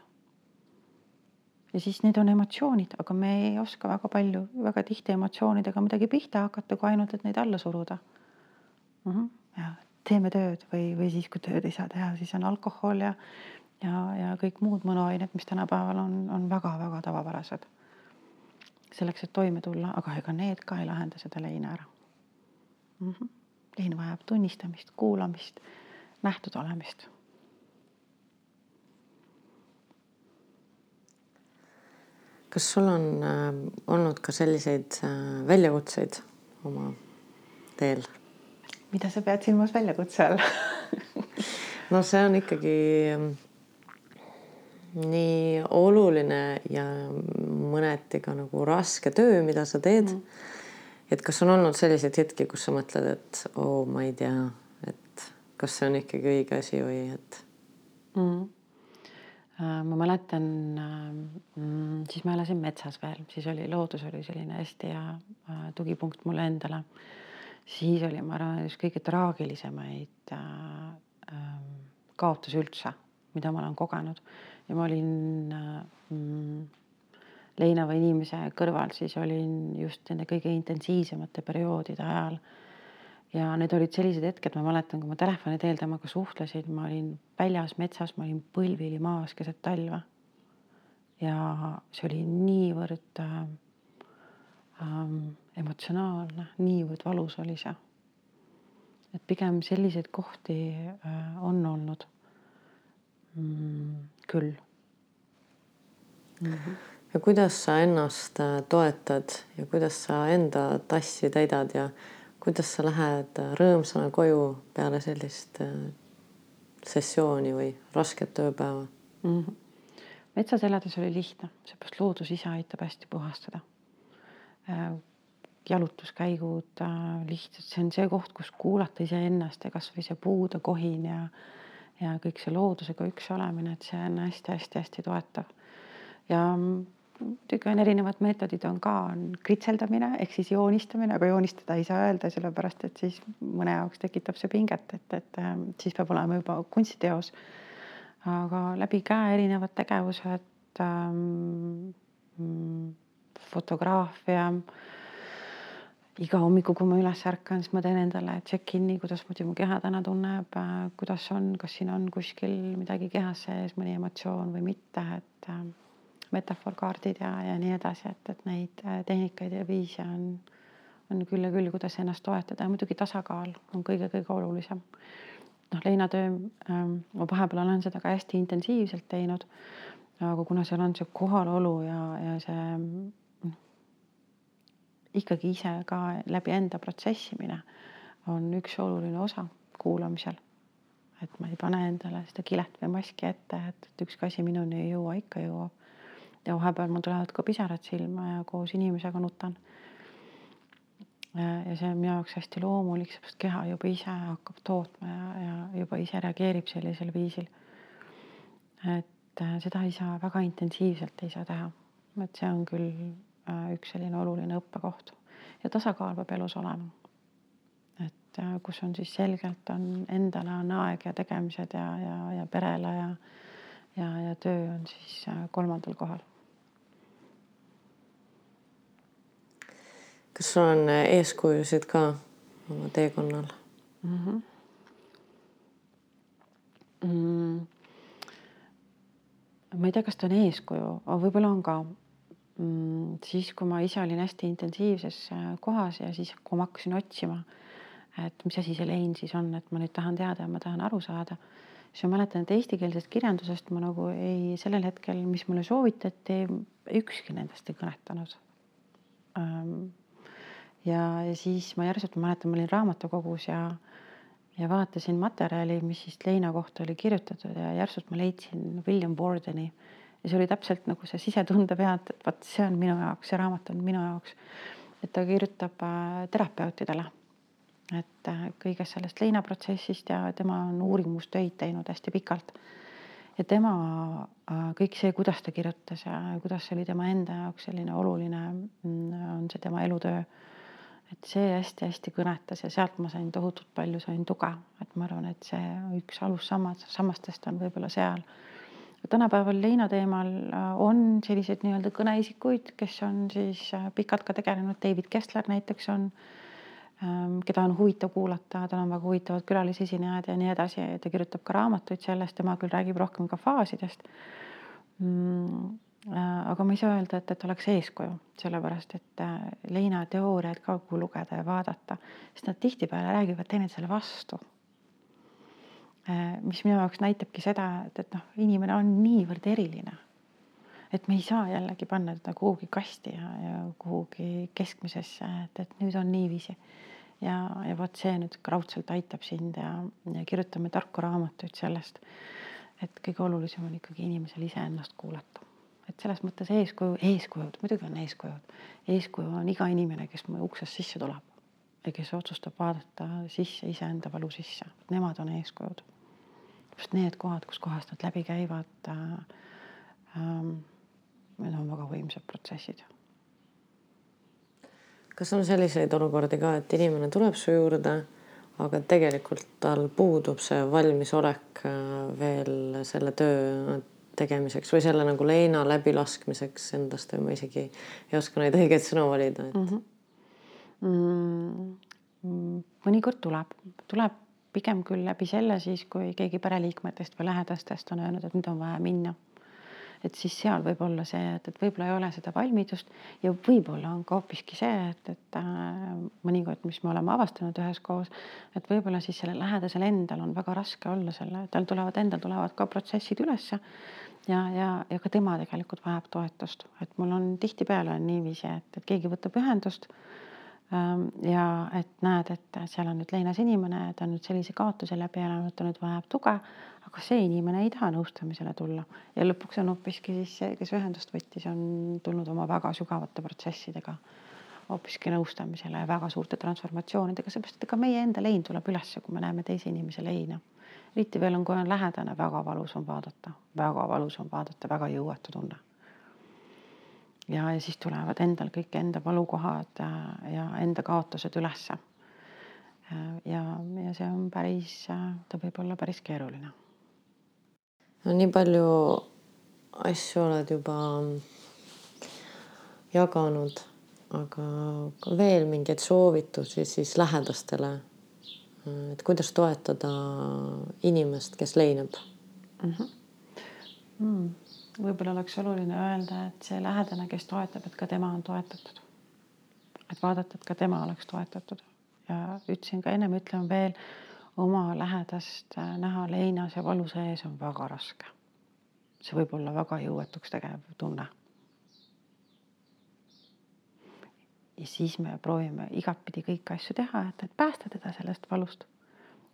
Speaker 2: Ja siis need on emotsioonid, aga me ei oska väga palju, väga tihti emotsioonidega midagi pihta hakata, kui ainult, et neid alla suruda mm. -hmm. ja teeme tööd või, või siis, kui tööd ei saa teha, siis on alkohol ja ja, ja kõik muud mõnuained, mis tänapäeval on, on väga-väga tavapärased selleks, et toime tulla, aga ega need ka ei lahenda seda leina ära mm. -hmm. lein vajab tunnistamist, kuulamist, nähtud olemist.
Speaker 1: Kas sul on äh, olnud ka selliseid äh, väljakutseid oma teel?
Speaker 2: mida sa pead silmas väljakutse all
Speaker 1: no see on ikkagi nii oluline ja mõneti ka nagu raske töö, mida sa teed mm. -hmm. et kas on olnud selliseid hetki, kus sa mõtled, et oo oh,, ma ei tea, et kas see on ikkagi õige asi või et
Speaker 2: mm. -hmm ma mäletan, mm, siis ma elasin metsas veel, siis oli loodus oli selline hästi hea äh, tugipunkt mulle endale. siis oli, ma arvan, üks kõige traagilisemaid äh, ähm, kaotusi üldse, mida ma olen kogenud ja ma olin mm, leinava inimese kõrval, siis olin just nende kõige intensiivsemate perioodide ajal. Ja need olid sellised hetked, ma mäletan, kui ma telefoni teel temaga suhtlesin, ma olin väljas metsas, ma olin põlvili maas keset talve. ja see oli niivõrd äh, äh, emotsionaalne, niivõrd valus oli see. et pigem selliseid kohti äh, on olnud mm, küll
Speaker 1: mm. -hmm ja kuidas sa ennast äh, toetad ja kuidas sa enda tassi täidad ja kuidas sa lähed äh, rõõmsana koju peale sellist äh, sessiooni või rasket tööpäeva mm? -hmm.
Speaker 2: metsas elades oli lihtne, seepärast loodus ise aitab hästi puhastada. jalutuskäigud lihtsalt, see on see koht, kus kuulata iseennast ja kasvõi see puude kohin ja ja kõik see loodusega üks olemine, et see on hästi-hästi-hästi toetav ja muidugi on erinevad meetodid, on ka, on kritseldamine ehk siis joonistamine, aga joonistada ei saa öelda, sellepärast et siis mõne jaoks tekitab see pinget, et, et ähm, siis peab olema juba kunstiteos. aga läbi käe erinevad tegevused ähm,, fotograafia. iga hommiku, kui ma üles ärkan, siis ma teen endale check-in'i, kuidasmoodi mu keha täna tunneb äh,, kuidas on, kas siin on kuskil midagi kehas sees, mõni emotsioon või mitte, et äh, metafoorkaardid ja, ja nii edasi, et, et neid äh, tehnikaid ja viise on, on küll ja küll, kuidas ennast toetada ja muidugi tasakaal on kõige-kõige olulisem. noh, leinatöö ähm,, ma vahepeal olen seda ka hästi intensiivselt teinud. aga kuna seal on see kohalolu ja, ja see noh, ikkagi ise ka läbi enda protsessimine on üks oluline osa kuulamisel et ma ei pane endale seda kilet või maski ette, et, et ükski asi minuni ei jõua, ikka jõuab ja vahepeal mul tulevad ka pisarad silma ja koos inimesega nutan. ja see on minu jaoks hästi loomulik, seepärast keha juba ise hakkab tootma ja, ja juba ise reageerib sellisel viisil. et äh, seda ei saa väga intensiivselt ei saa teha, et see on küll äh, üks selline oluline õppekoht ja tasakaal peab elus olema. et äh, kus on siis selgelt on endale on aeg ja tegemised ja, ja, ja perele ja ja, ja töö on siis kolmandal kohal
Speaker 1: kas sul on äh, eeskujusid ka oma teekonnal mm? -hmm.
Speaker 2: Mm. ma ei tea, kas ta on eeskuju, aga võib-olla on ka mm,. siis, kui ma ise olin hästi intensiivses äh, kohas ja siis, kui ma hakkasin otsima, et mis asi see lein siis on, et ma nüüd tahan teada ja ma tahan aru saada, siis ma mäletan, et eestikeelsest kirjandusest ma nagu ei, sellel hetkel, mis mulle soovitati, ükski nendest ei kõnetanud ähm, ja, ja siis ma järsult ma mäletan, ma olin raamatukogus ja, ja vaatasin materjali, mis siis Leina kohta oli kirjutatud ja järsult ma leidsin William Bordeni. ja see oli täpselt nagu see sisetunde pealt, et vot see on minu jaoks, see raamat on minu jaoks. et ta kirjutab äh, terapeutidele, et äh, kõigest sellest Leina protsessist ja tema on uurimustöid teinud hästi pikalt ja tema äh, kõik see, kuidas ta kirjutas ja kuidas see oli tema enda jaoks selline oluline, mm, on see tema elutöö. Et see hästi-hästi kõnetas ja sealt ma sain tohutult palju, sain tuge, et ma arvan, et see üks alussammas, sammastest on võib-olla seal. tänapäeval Leina teemal äh, on selliseid nii-öelda kõneisikuid, kes on siis äh, pikalt ka tegelenud, David Kessler näiteks on Ähm, keda on huvitav kuulata, tal on väga huvitavad külalisesinejad ja nii edasi, ta kirjutab ka raamatuid sellest, tema küll räägib rohkem ka faasidest mm,. Äh, aga ma ei saa öelda, et, et oleks eeskuju, sellepärast et äh, Leina teooriaid ka kui lugeda ja vaadata, sest nad tihtipeale räägivad teineteisele vastu. Äh, mis minu jaoks näitabki seda, et, et noh, inimene on niivõrd eriline et me ei saa jällegi panna teda kuhugi kasti ja, ja kuhugi keskmisesse, et, et nüüd on niiviisi ja, ja vot see nüüd raudselt aitab sind ja, ja kirjutame tarku raamatuid sellest, et kõige olulisem on ikkagi inimesel iseennast kuulata. Et selles mõttes eeskuju, eeskujud, muidugi on eeskujud. eeskuju on iga inimene, kes mu uksest sisse tuleb ja kes otsustab vaadata sisse iseenda valu sisse, nemad on eeskujud. just need kohad, kuskohast nad läbi käivad äh,. Ähm, need on väga võimsad protsessid
Speaker 1: kas on selliseid olukordi ka, et inimene tuleb su juurde, aga tegelikult tal puudub see valmisolek äh, veel selle töö tegemiseks või selle nagu leina läbilaskmiseks endast või ma isegi ei oska neid õigeid sõnu valida et... mm.
Speaker 2: -hmm. Mm, mõnikord tuleb, tuleb pigem küll läbi selle siis, kui keegi pereliikmetest või lähedastest on öelnud, et nüüd on vaja minna et siis seal võib olla see, et, et võib-olla ei ole seda valmidust ja võib-olla on ka hoopiski see, et, et äh, mõnikord, mis me oleme avastanud üheskoos, et võib-olla siis sellel lähedasel endal on väga raske olla selle, tal tulevad, endal tulevad ka protsessid ülesse ja, ja, ja ka tema tegelikult vajab toetust, et mul on tihtipeale on niiviisi, et, et keegi võtab ühendust ja et näed, et seal on nüüd leinas inimene, ta on nüüd sellise kaotuse läbi elanud, ta nüüd vajab tuge aga see inimene ei taha nõustamisele tulla ja lõpuks on hoopiski siis see, kes ühendust võttis, on tulnud oma väga sügavate protsessidega hoopiski nõustamisele ja väga suurte transformatsioonidega, seepärast et ega meie enda lein tuleb ülesse, kui me näeme teise inimese leina. eriti veel on, kui on lähedane, väga valus on vaadata, väga valus on vaadata, väga jõuetu tunne. Ja, ja siis tulevad endal kõik enda valukohad ja, ja enda kaotused ülesse. ja, ja see on päris, ta võib olla päris keeruline
Speaker 1: no nii palju asju oled juba jaganud, aga veel mingeid soovitusi siis lähedastele. et kuidas toetada inimest, kes leinab
Speaker 2: mm? -hmm. Mm. Võib-olla oleks oluline öelda, et see lähedane, kes toetab, et ka tema on toetatud. et vaadata, et ka tema oleks toetatud ja ütlesin ka ennem, ütlen veel oma lähedast äh, näha leinas ja valu sees on väga raske. see võib olla väga jõuetuks tegev tunne. ja siis me proovime igatpidi kõiki asju teha, et, et päästa teda sellest valust.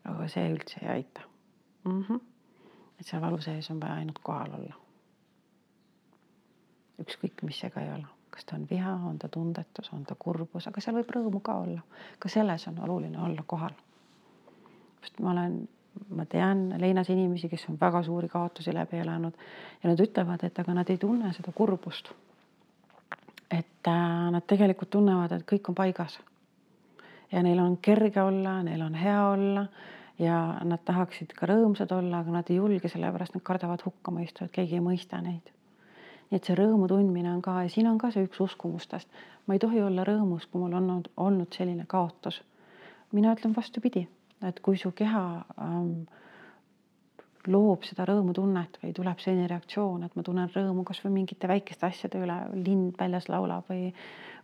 Speaker 2: aga see üldse ei aita mm. -hmm. et seal valu sees on vaja ainult kohal olla. Ükskõik, mis see ka ei ole, kas ta on viha, on ta tundetus, on ta kurbus, aga seal võib rõõmu ka olla. ka selles on oluline olla kohal sest ma olen, ma tean leinas inimesi, kes on väga suuri kaotusi läbi elanud ja nad ütlevad, et aga nad ei tunne seda kurbust. et äh, nad tegelikult tunnevad, et kõik on paigas. ja neil on kerge olla, neil on hea olla ja nad tahaksid ka rõõmsad olla, aga nad ei julge, sellepärast nad kardavad hukkamõistu, et keegi ei mõista neid. Nii et see rõõmu tundmine on ka ja siin on ka see üks uskumustest. ma ei tohi olla rõõmus, kui mul on olnud, olnud selline kaotus. mina ütlen vastupidi et kui su keha ähm, loob seda rõõmutunnet või tuleb selline reaktsioon, et ma tunnen rõõmu kasvõi mingite väikeste asjade üle, lind väljas laulab või,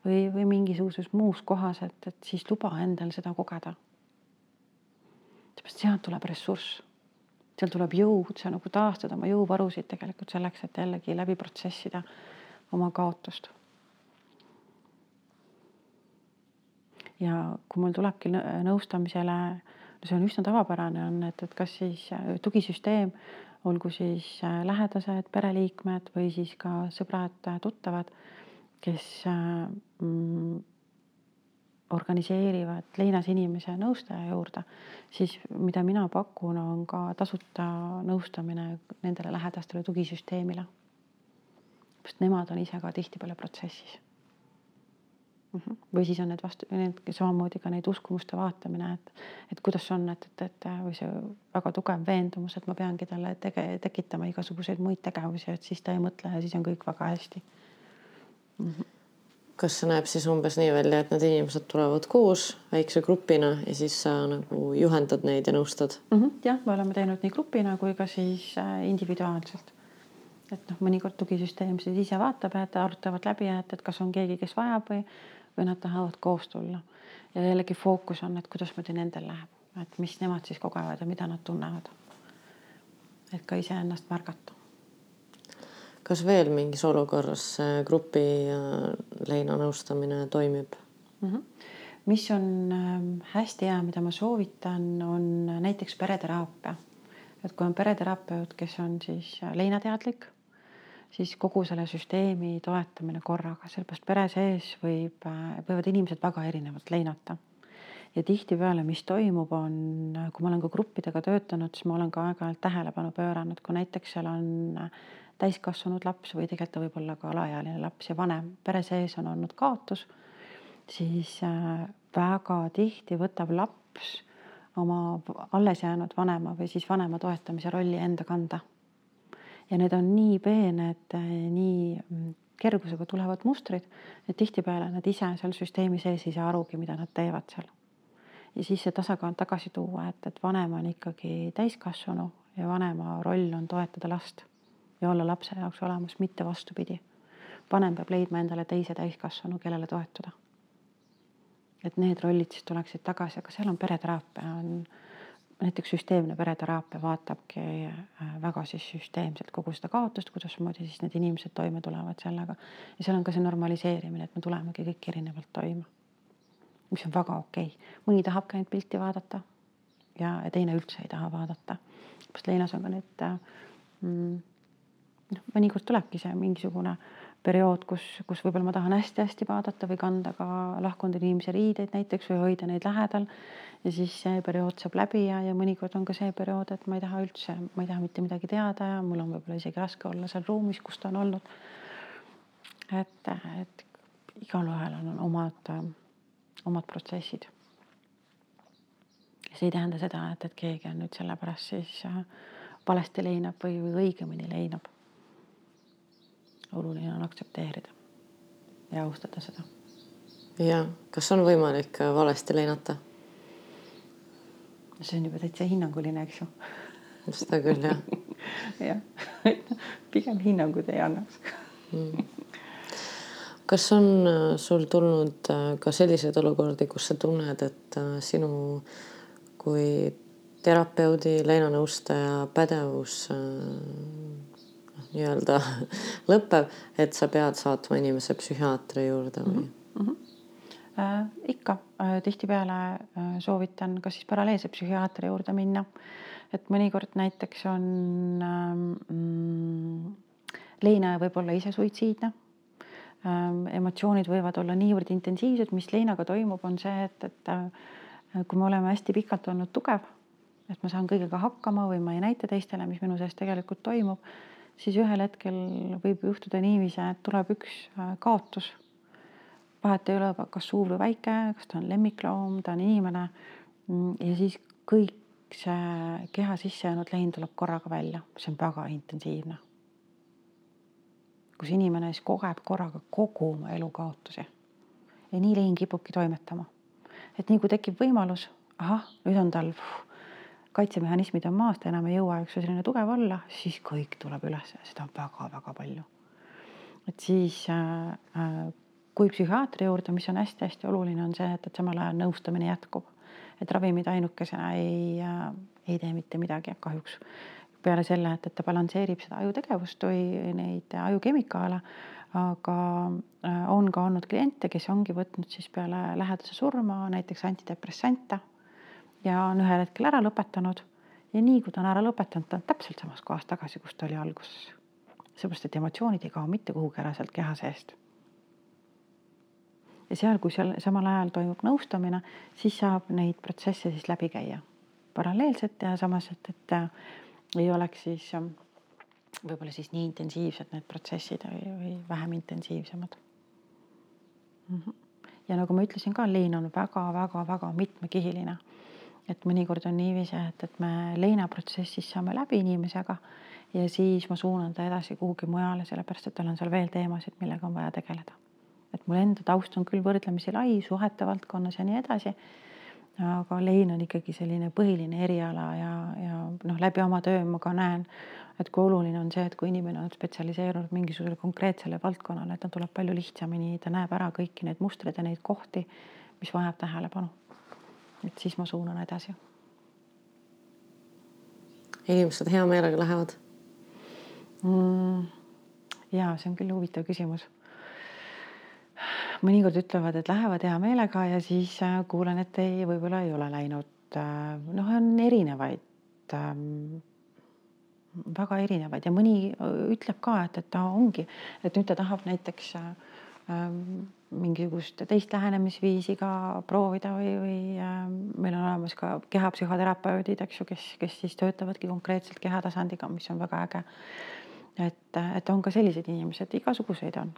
Speaker 2: või, või mingisuguses muus kohas, et, et siis luba endal seda kogeda. sealt tuleb ressurss, seal tuleb jõud, sa nagu taastad oma jõuvarusid tegelikult selleks, et jällegi läbi protsessida oma kaotust. Ja kui mul tulebki nõustamisele, see on üsna tavapärane, on, et, et kas siis tugisüsteem, olgu siis lähedased, pereliikmed või siis ka sõbrad-tuttavad, kes mm, organiseerivad leinas inimese nõustaja juurde, siis mida mina pakun, on ka tasuta nõustamine nendele lähedastele tugisüsteemile. sest nemad on ise ka tihtipeale protsessis. Mhm. või siis on need vastu, need samamoodi ka neid uskumuste vaatamine, et, et kuidas on, et, et, et või see väga tugev veendumus, et ma peangi talle tege-, tekitama igasuguseid muid tegevusi, et siis ta ei mõtle ja siis on kõik väga hästi
Speaker 1: mm. -hmm kas see näeb siis umbes nii välja, et need inimesed tulevad koos väikse grupina ja siis sa nagu juhendad neid ja nõustad
Speaker 2: mm? -hmm. jah, me oleme teinud nii grupina kui ka siis äh, individuaalselt. et noh, mõnikord tugisüsteem siis ise vaatab, et arutavad läbi, et, et kas on keegi, kes vajab või, või nad tahavad koos tulla. ja jällegi fookus on, et kuidasmoodi nendel läheb, et mis nemad siis kogevad ja mida nad tunnevad. et ka iseennast märgata
Speaker 1: kas veel mingis olukorras grupi leinanõustamine toimib
Speaker 2: mm? -hmm. mis on ähm, hästi hea, mida ma soovitan, on näiteks pereteraapia. et kui on pereterapeut, kes on siis leinateadlik, siis kogu selle süsteemi toetamine korraga, sellepärast pere sees võib, äh, võivad inimesed väga erinevalt leinata ja tihtipeale, mis toimub, on, kui ma olen ka gruppidega töötanud, siis ma olen ka aeg-ajalt tähelepanu pööranud, kui näiteks seal on täiskasvanud laps või tegelikult ta võib olla ka alaealine laps ja vanem, pere sees on olnud kaotus, siis äh, väga tihti võtab laps oma alles jäänud vanema või siis vanema toetamise rolli enda kanda. ja need on nii peened, äh, nii mm, kergusega tulevad mustrid, et tihtipeale nad ise seal süsteemi sees ei saa arugi, mida nad teevad seal. ja siis see tasakaal tagasi tuua, et, et vanem on ikkagi täiskasvanu ja vanema roll on toetada last ja olla lapse jaoks olemas, mitte vastupidi. vanem peab leidma endale teise täiskasvanu, kellele toetuda. et need rollid siis tuleksid tagasi, aga seal on pereteraapia, on näiteks süsteemne pereteraapia vaatabki äh, väga siis süsteemselt kogu seda kaotust, kuidasmoodi siis need inimesed toime tulevad sellega. ja seal on ka see normaliseerimine, et me tulemegi kõik erinevalt toime. mis on väga okei okay., mõni tahabki ainult pilti vaadata ja teine üldse ei taha vaadata. sest Leinas on ka need äh, mm, noh, mõnikord tulebki see mingisugune periood, kus, kus võib-olla ma tahan hästi-hästi vaadata või kanda ka lahkunud inimese riideid näiteks või hoida neid lähedal. ja siis see periood saab läbi ja, ja mõnikord on ka see periood, et ma ei taha üldse, ma ei taha mitte midagi teada ja mul on võib-olla isegi raske olla seal ruumis, kus ta on olnud. et, et igalühel on omad, omad protsessid. see ei tähenda seda, et, et keegi on nüüd sellepärast siis äh, valesti leinab või, või õigemini leinab oluline on aktsepteerida ja austada seda.
Speaker 1: ja kas on võimalik äh, valesti leinata?
Speaker 2: see on juba täitsa hinnanguline, eks ju.
Speaker 1: seda küll jah
Speaker 2: jah, pigem hinnanguid ei annaks
Speaker 1: mm. kas on äh, sul tulnud äh, ka selliseid olukordi, kus sa tunned, et sinu kui terapeudi, leinanõustaja pädevus nii-öelda lõpeb, et sa pead saatma inimese psühhiaatri juurde või mm? -hmm.
Speaker 2: Äh, ikka äh, tihtipeale äh, soovitan ka siis paralleelse psühhiaatri juurde minna. et mõnikord näiteks on ähm, mm, leinaja võib olla ise suitsiidne ähm,. emotsioonid võivad olla niivõrd intensiivsed, mis leinaga toimub, on see, et, et äh, kui me oleme hästi pikalt olnud tugev, et ma saan kõigega hakkama või ma ei näita teistele, mis minu sees tegelikult toimub siis ühel hetkel võib juhtuda niiviisi, et tuleb üks äh, kaotus. vahet ei ole, kas suur või väike, kas ta on lemmikloom, ta on inimene. Mm, ja siis kõik see keha sisse jäänud lehin tuleb korraga välja, see on väga intensiivne. kus inimene siis kogeb korraga kogu oma elu kaotusi. ja nii lehin kipubki toimetama. et nii kui tekib võimalus, ahah, nüüd on tal puh, kaitsemehhanismid on maas, ta enam ei jõua, eks ju, selline tugev olla, siis kõik tuleb üles seda on väga-väga palju. et siis äh, äh, kui psühhiaatri juurde, mis on hästi-hästi oluline, on see, et, et samal ajal nõustamine jätkub. et ravimid ainukesena ei äh,, ei tee mitte midagi kahjuks. peale selle, et, et ta balansseerib seda ajutegevust või neid ajukemikaale, aga äh, on ka olnud kliente, kes ongi võtnud siis peale lähedase surma näiteks antidepressante ja on ühel hetkel ära lõpetanud. ja nii kui ta on ära lõpetanud, ta on täpselt samas kohas tagasi, kus ta oli alguses. seepärast, et emotsioonid ei kao mitte kuhugi ära sealt keha seest. ja seal, kui seal samal ajal toimub nõustamine, siis saab neid protsesse siis läbi käia paralleelselt ja samas, et, et äh, ei oleks siis äh, võib-olla siis nii intensiivsed need protsessid või, või vähem intensiivsemad mm. -hmm. ja nagu ma ütlesin ka, lein on väga-väga-väga mitmekihiline. Et mõnikord on niiviisi, et, et me leinaprotsessis saame läbi inimesega ja siis ma suunan ta edasi kuhugi mujale, sellepärast et tal on seal veel teemasid, millega on vaja tegeleda. et mul enda taust on küll võrdlemisi lai suhete valdkonnas ja nii edasi aga lein on ikkagi selline põhiline eriala ja, ja noh, läbi oma töö ma ka näen, et kui oluline on see, et kui inimene on spetsialiseerunud mingisugusele konkreetsele valdkonnale, et ta tuleb palju lihtsamini, ta näeb ära kõiki neid mustreid ja neid kohti, mis vajab tähelepanu. Et siis ma suunan edasi.
Speaker 1: inimesed hea meelega lähevad
Speaker 2: mm,? ja see on küll huvitav küsimus mõnikord ütlevad, et lähevad hea meelega ja siis äh, kuulen, et ei, võib-olla ei ole läinud. Äh, noh, on erinevaid, ähm, väga erinevaid ja mõni äh, ütleb ka, et, et ta ongi, et nüüd ta tahab näiteks ähm, mingisugust teist lähenemisviisi ka proovida või, või ähm, meil on olemas ka kehapsühhoterapeudid, eks ju, kes, kes siis töötavadki konkreetselt kehatasandiga, mis on väga äge. et, et on ka selliseid inimesed, igasuguseid on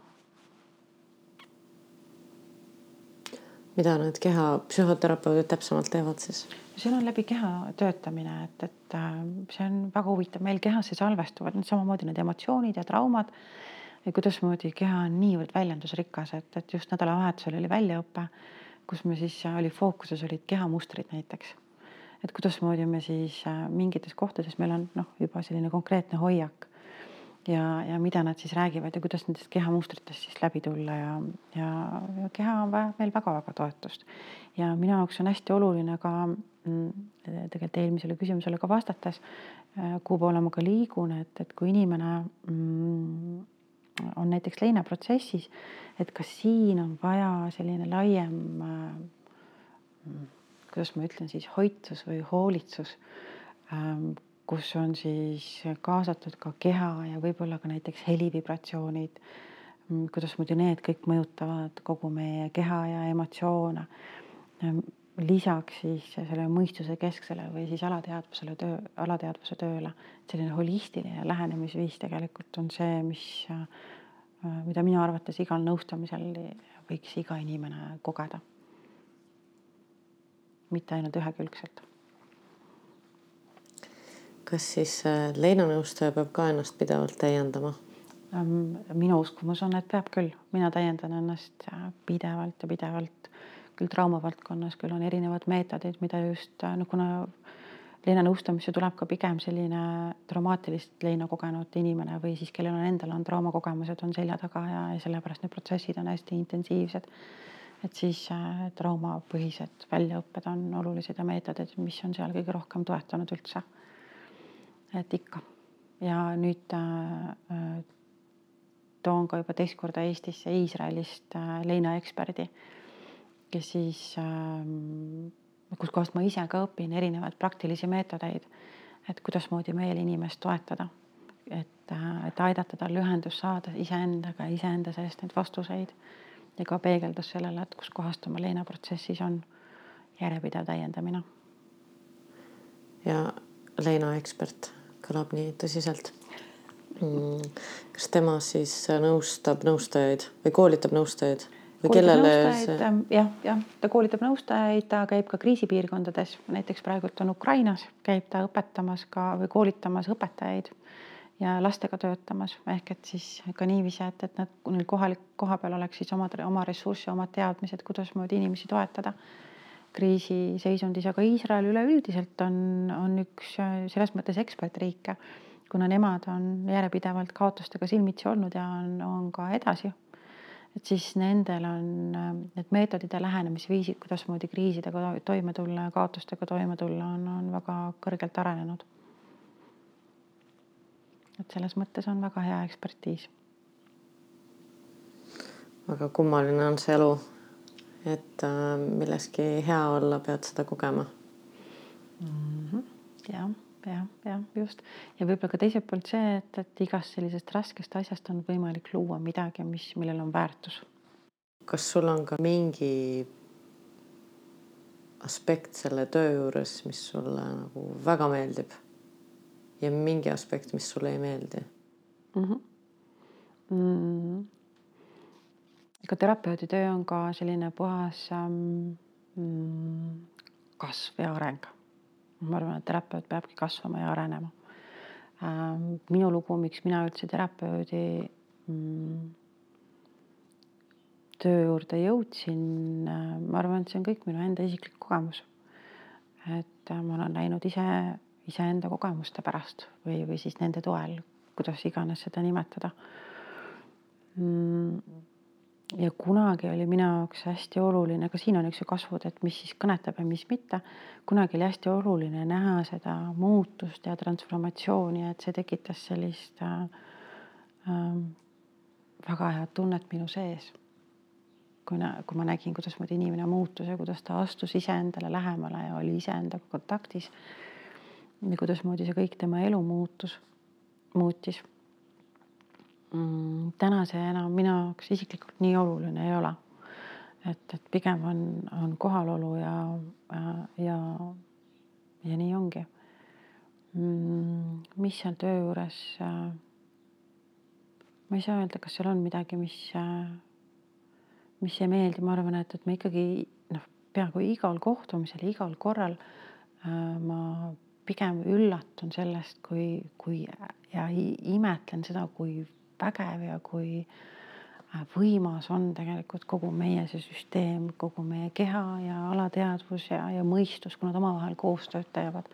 Speaker 1: mida need kehapsühhoterapeudid täpsemalt teevad siis?
Speaker 2: seal on läbi keha töötamine, et, et äh, see on väga huvitav, meil kehasse salvestuvad samamoodi need emotsioonid ja traumad. Ja kuidasmoodi keha on niivõrd väljendusrikas, et, et just nädalavahetusel oli väljaõpe, kus me siis oli fookuses olid kehamustrid näiteks. et kuidasmoodi me siis äh, mingites kohtades meil on noh, juba selline konkreetne hoiak ja, ja mida nad siis räägivad ja kuidas nendest kehamustritest siis läbi tulla ja, ja, ja keha on vaja meil väga-väga toetust. ja minu jaoks on hästi oluline ka mm, tegelikult eelmisele küsimusele ka vastates, äh, kuhu poole ma ka liigun, et, et kui inimene mm, on näiteks leinaprotsessis, et kas siin on vaja selline laiem äh, kuidas ma ütlen siis, hoitsus või hoolitsus ähm, kus on siis kaasatud ka keha ja võib-olla ka näiteks helivibratsioonid, mm, kuidasmoodi need kõik mõjutavad kogu meie keha ja emotsioone. Lisaks siis selle mõistuse kesksele või siis alateadvusele töö, alateadvuse tööle, selline holistiline lähenemisviis tegelikult on see, mis, mida minu arvates igal nõustamisel võiks iga inimene kogeda. mitte ainult ühekülgselt
Speaker 1: kas siis äh, leinanõustaja peab ka ennast pidevalt täiendama?
Speaker 2: minu uskumus on, et peab küll, mina täiendan ennast äh, pidevalt ja pidevalt küll traumavaldkonnas, küll on erinevad meetodid, mida just no kuna leinanõustamisse tuleb ka pigem selline traumaatilist leina kogenud inimene või siis kellel on endal on traumakogemused on selja taga ja, ja sellepärast need protsessid on hästi intensiivsed. et siis äh, traumapõhised väljaõpped on olulised ja meetodid, mis on seal kõige rohkem toetanud üldse. Et ikka. Ja nüüd äh, äh, toon ka juba teist korda Eestisse Iisraelist äh, leinaeksperdi, kes siis äh,, kuskohast ma ise ka õpin erinevaid praktilisi meetodeid, et kuidasmoodi meil inimest toetada, et äh,, et aidata tal ühendust saada iseendaga, iseenda seest neid vastuseid ja ka peegeldus sellele, et kuskohast oma leinaprotsessis on järjepidev täiendamine.
Speaker 1: ja leinaekspert kõlab nii tõsiselt mm,. kas tema siis nõustab nõustajaid või koolitab nõustajaid? Kellele
Speaker 2: see? Ähm, jah, jah, ta koolitab nõustajaid, ta käib ka kriisipiirkondades, näiteks praegult on Ukrainas, käib ta õpetamas ka või koolitamas õpetajaid ja lastega töötamas ehk et siis ka niiviisi, et, et nad neil kohalik, kohapeal oleks siis omad, oma ressursse, omad teadmised, kuidasmoodi inimesi toetada kriisiseisundis, aga Iisrael üleüldiselt on, on üks selles mõttes ekspertriike, kuna nemad on järjepidevalt kaotustega silmitsi olnud ja on, on ka edasi. Et siis nendel on need meetodid ja lähenemisviisid, kuidasmoodi kriisidega toime tulla ja kaotustega toime tulla, on, on väga kõrgelt arenenud. et selles mõttes on väga hea ekspertiis
Speaker 1: väga kummaline on see elu. et äh, milleski hea olla, pead seda kogema
Speaker 2: mm. -hmm. jah, jah, jah, just ja võib-olla ka teiselt poolt see, et, et igast sellisest raskest asjast on võimalik luua midagi, mis, millel on väärtus.
Speaker 1: kas sul on ka mingi aspekt selle töö juures, mis sulle nagu väga meeldib ja mingi aspekt, mis sulle ei meeldi
Speaker 2: mm? -hmm. Mm. ega terapeudi töö on ka selline puhas ähm, kasv ja areng. Ma arvan, et terapeut peabki kasvama ja arenema ähm,. minu lugu, miks mina üldse terapeudi mm, töö juurde jõudsin, äh, ma arvan, et see on kõik minu enda isiklik kogemus. et äh, ma olen läinud ise, iseenda kogemuste pärast või, või siis nende toel, kuidas iganes seda nimetada. Mm, ja kunagi oli minu jaoks hästi oluline, ka siin on üks ju kasvud, et mis siis kõnetab ja mis mitte. kunagi oli hästi oluline näha seda muutust ja transformatsiooni, et see tekitas sellist äh, äh, väga head tunnet minu sees kui, kui ma nägin, kuidasmoodi inimene muutus ja kuidas ta astus iseendale lähemale ja oli iseendaga kontaktis. ja kuidasmoodi see kõik tema elu muutus, muutis mm,. täna see enam minu jaoks isiklikult nii oluline ei ole. et, et pigem on, on kohalolu ja, ja, ja nii ongi mm,. mis seal töö juures ma ei saa öelda, kas seal on midagi, mis mis ei meeldi, ma arvan, et, et ma ikkagi noh, peaaegu igal kohtumisel, igal korral äh, ma pigem üllatun sellest, kui, kui ja imetlen seda, kui vägev ja kui äh, võimas on tegelikult kogu meie see süsteem, kogu meie keha ja alateadvus ja, ja mõistus, kui nad omavahel koostööd teevad.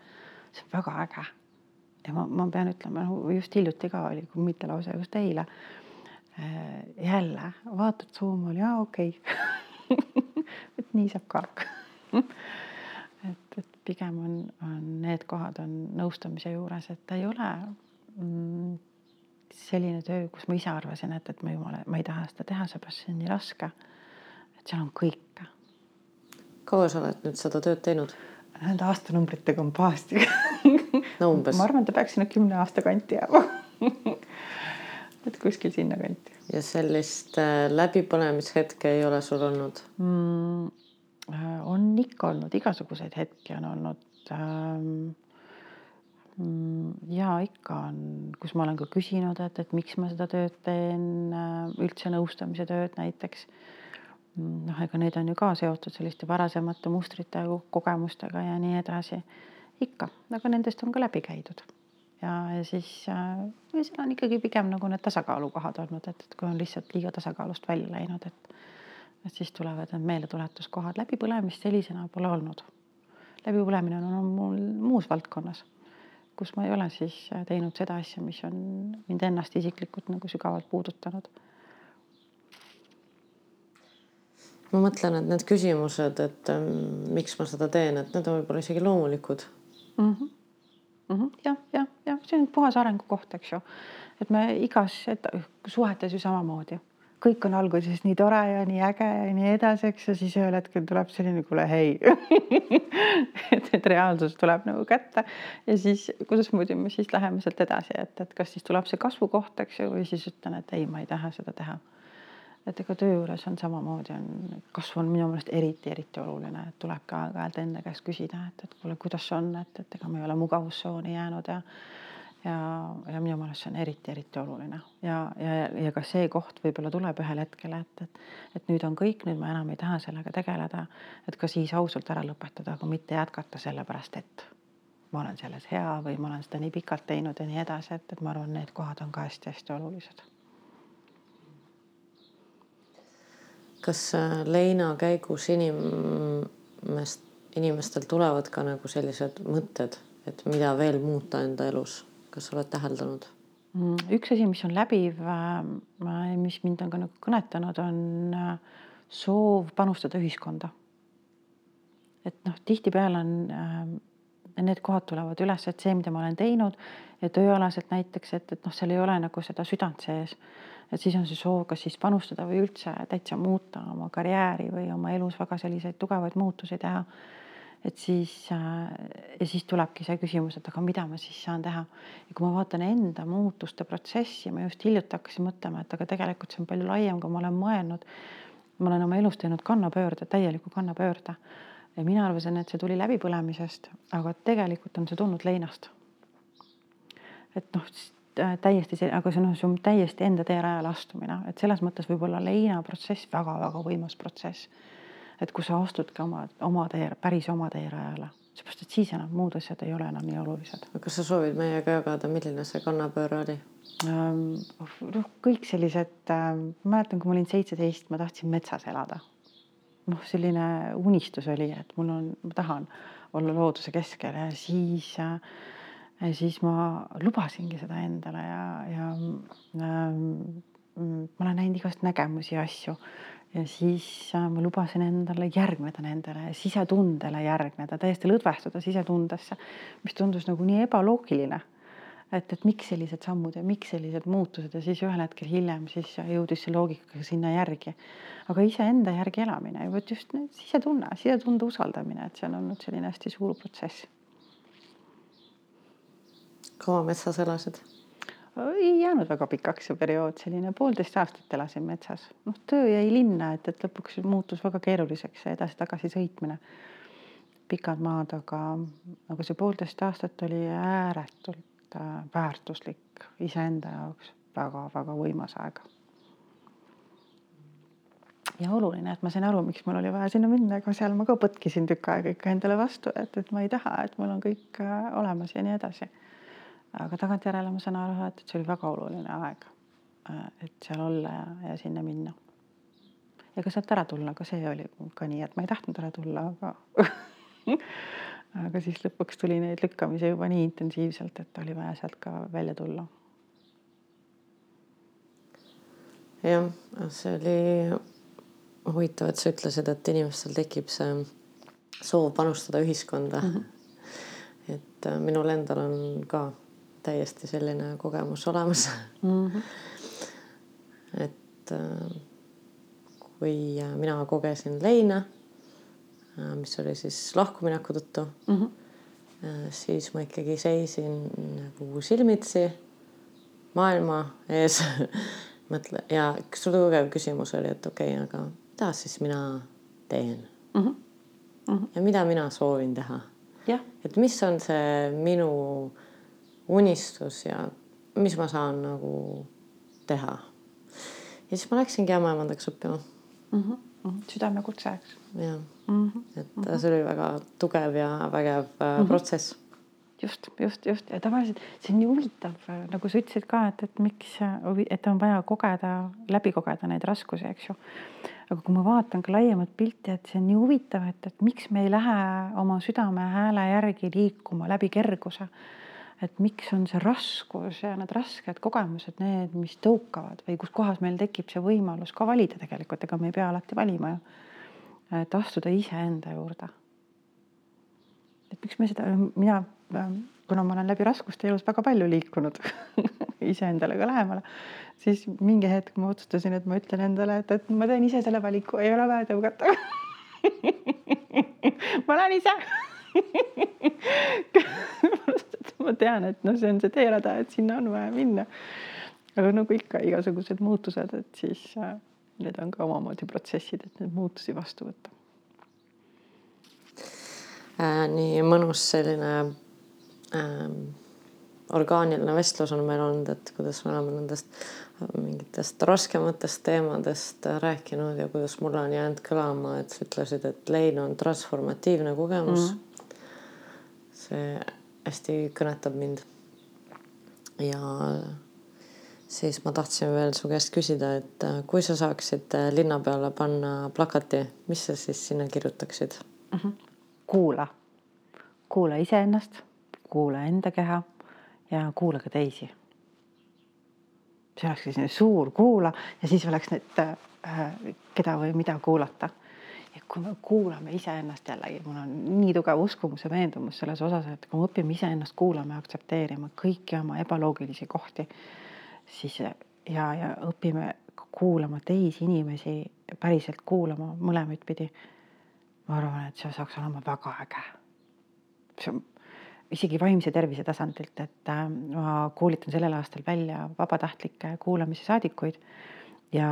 Speaker 2: see on väga äge. ja ma, ma pean ütlema, just hiljuti ka oli, kui mitte lausa just eile Äh, jälle vaatad Zoom'il ja okei okay. et nii saab ka et, et pigem on, on need kohad on nõustamise juures, et ta ei ole mm, selline töö, kus ma ise arvasin, et, et ma jumala, ma ei taha seda teha, seepärast see on nii raske. et seal on kõike.
Speaker 1: kaua sa oled nüüd seda tööd teinud?
Speaker 2: Nende aastanumbritega on pahasti
Speaker 1: no umbes.
Speaker 2: ma arvan, ta peaks sinna kümne aasta kanti jääma et kuskil sinnakanti.
Speaker 1: ja sellist äh, läbipõlemishetke ei ole sul olnud
Speaker 2: mm,? Äh, on ikka olnud, igasuguseid hetki on olnud ähm,. Mm, ja ikka on, kus ma olen ka küsinud, et, et miks ma seda tööd teen, äh, üldse nõustamise tööd näiteks. Mm, noh, ega need on ju ka seotud selliste varasemate mustrite, kogemustega ja nii edasi. ikka, aga nendest on ka läbi käidud ja, ja siis äh, ja seal on ikkagi pigem nagu need tasakaalukohad olnud, et, et kui on lihtsalt liiga tasakaalust välja läinud, et et siis tulevad need meeldetuletuskohad, läbipõlemist sellisena pole olnud. läbipõlemine on, on mul muus valdkonnas, kus ma ei ole siis äh, teinud seda asja, mis on mind ennast isiklikult nagu sügavalt puudutanud.
Speaker 1: ma mõtlen, et need küsimused, et ähm, miks ma seda teen, et need on võib-olla isegi loomulikud
Speaker 2: mm. -hmm mm -hmm. jah, jah, jah, see on puhas arengukoht, eks ju. et me igas et, suhetes ju samamoodi, kõik on alguses nii tore ja nii äge ja nii edasi, eks ju, siis ühel hetkel tuleb selline, kuule hei. Et, et reaalsus tuleb nagu kätte. Ja siis kuidasmoodi me siis läheme sealt edasi, et, et kas siis tuleb see kasvukoht, eks ju, või siis ütlen, et ei, ma ei taha seda teha. Et ega töö juures on samamoodi, on kasv on minu meelest eriti, eriti oluline, et tulebki aeg-ajalt enda käest küsida, et, et kuule, kuidas on, et, et ega ma ei ole mugavustsooni jäänud ja ja, ja minu meelest see on eriti, eriti oluline. Ja, ja, ja ka see koht võib-olla tuleb ühel hetkel, et, et, et nüüd on kõik, nüüd ma enam ei taha sellega tegeleda, et ka siis ausalt ära lõpetada, aga mitte jätkata sellepärast, et ma olen selles hea või ma olen seda nii pikalt teinud ja nii edasi, et, et ma arvan, need kohad on ka hästi-hästi olulised.
Speaker 1: Kas äh, leina käigus inimest, inimestel tulevad ka nagu sellised mõtted, et mida veel muuta enda elus, kas oled täheldanud?
Speaker 2: Mm, üks asi, mis on läbiv, äh, mis mind on ka nagu kõnetanud, on äh, soov panustada ühiskonda. et noh, tihtipeale on need kohad tulevad üles, et see, mida ma olen teinud ja tööalaselt näiteks, et, et noh, seal ei ole nagu seda südant sees. et siis on see soov, kas siis panustada või üldse täitsa muuta oma karjääri või oma elus väga selliseid tugevaid muutusi teha. Et siis äh, ja siis tulebki see küsimus, et aga mida ma siis saan teha. ja kui ma vaatan enda muutuste protsessi, ma just hiljuti hakkasin mõtlema, et aga tegelikult see on palju laiem, kui ma olen mõelnud. ma olen oma elus teinud kannapöörde, täieliku kannapöörde ja mina arvasin, et see tuli läbipõlemisest, aga tegelikult on see tulnud leinast. et noh, täiesti see, aga see on see on täiesti enda teerajale astumine, et selles mõttes võib-olla leinaprotsess väga-väga võimas protsess. Et kui sa astudki oma, oma tee, päris oma teerajale, seepärast et siis enam muud asjad ei ole enam nii olulised.
Speaker 1: kas sa soovid meiega jagada, milline see kannapööre oli?
Speaker 2: noh, kõik sellised äh,, ma mäletan, kui ma olin seitseteist, ma tahtsin metsas elada noh, selline unistus oli, et mul on, ma tahan olla looduse keskel ja siis, siis ma lubasingi seda endale ja, ja ähm, ma olen näinud igast nägemusi ja asju ja siis äh, ma lubasin endale järgneda nendele, sisetundele järgneda, täiesti lõdvestuda sisetundesse, mis tundus nagu nii ebaloogiline et, et miks sellised sammud ja miks sellised muutused ja siis ühel hetkel hiljem siis jõudis see loogikaga sinna järgi. aga iseenda järgi elamine vot just nüüd sisetunne, sisetunde usaldamine, et see on olnud selline hästi suur protsess.
Speaker 1: kaua metsas elasid?
Speaker 2: Ei jäänud väga pikaks see periood, selline poolteist aastat elasin metsas. noh, töö jäi linna, et, et lõpuks muutus väga keeruliseks see edasi-tagasi sõitmine pikad maad, aga, aga see poolteist aastat oli ääretult Äh, väärtuslik iseenda jaoks väga-väga võimas aeg. ja oluline, et ma sain aru, miks mul oli vaja sinna minna, aga seal ma ka põtkisin tükk aega ikka endale vastu, et, et ma ei taha, et mul on kõik äh, olemas ja nii edasi. Aga tagantjärele ma saan aru, et, et see oli väga oluline aeg. Äh, et seal olla ja, ja sinna minna. ja ka sealt ära tulla, ka see oli ka nii, et ma ei tahtnud ära tulla, aga aga siis lõpuks tuli neid lükkamisi juba nii intensiivselt, et oli vaja sealt ka välja tulla.
Speaker 1: jah, see oli huvitav, et sa ütlesid, et inimestel tekib see soov panustada ühiskonda mm. -hmm. et äh, minul endal on ka täiesti selline kogemus olemas mm. -hmm. et äh, kui äh, mina kogesin leina Äh, mis oli siis lahkumineku tõttu mm. -hmm. siis ma ikkagi seisin nagu silmitsi maailma ees mõtle ja üks tugev küsimus oli, et okei okay,, aga mida siis mina teen mm? -hmm. Mm -hmm. ja mida mina soovin teha? et mis on see minu unistus ja mis ma saan nagu teha. ja siis ma läksingi ämmaemandaks õppima
Speaker 2: mm. -hmm südamekutse, eks.
Speaker 1: jah mm, -hmm. et mm -hmm. see oli väga tugev ja vägev mm -hmm. protsess.
Speaker 2: just, just, just ja tavaliselt see on nii huvitav, nagu sa ütlesid ka, et, et miks, et on vaja kogeda, läbi kogeda neid raskusi, eks ju. aga kui ma vaatan ka laiemat pilti, et see on nii huvitav, et, et miks me ei lähe oma südame hääle järgi liikuma läbi kerguse et miks on see raskus ja need rasked kogemused need, mis tõukavad või kus kohas meil tekib see võimalus ka valida tegelikult, ega me ei pea alati valima ju. et astuda iseenda juurde. et miks me seda, mina, kuna ma olen läbi raskuste elus väga palju liikunud iseendale ka lähemale, siis mingi hetk ma otsustasin, et ma ütlen endale, et, et ma teen ise selle valiku, ei ole vaja tõugata ma lähen ise ma tean, et noh, see on see teerada, et sinna on vaja minna. aga nagu ikka igasugused muutused, et siis äh, need on ka omamoodi protsessid, et neid muutusi vastu võtta
Speaker 1: äh,. nii mõnus selline äh, orgaaniline vestlus on meil olnud, et kuidas me oleme nendest äh, mingitest raskematest teemadest rääkinud ja kuidas mulle on jäänud kõlama, et sa ütlesid, et lein on transformatiivne kogemus mm. -hmm. see hästi kõnetab mind. ja siis ma tahtsin veel su käest küsida, et äh, kui sa saaksid äh, linna peale panna plakati, mis sa siis sinna kirjutaksid mm? -hmm.
Speaker 2: kuula, kuula iseennast, kuula enda keha ja kuula ka teisi. see olekski selline suur kuula ja siis oleks need, äh, keda või mida kuulata kui me kuulame iseennast jällegi, mul on nii tugev uskumus ja veendumus selles osas, et kui me õpime iseennast kuulama ja aktsepteerima kõiki oma ebaloogilisi kohti, siis ja, ja õpime kuulama teisi inimesi, päriselt kuulama mõlemaid pidi. ma arvan, et see saaks olema väga äge. see on isegi vaimse tervise tasandilt, et äh, ma koolitan sellel aastal välja vabatahtlikke kuulamise saadikuid ja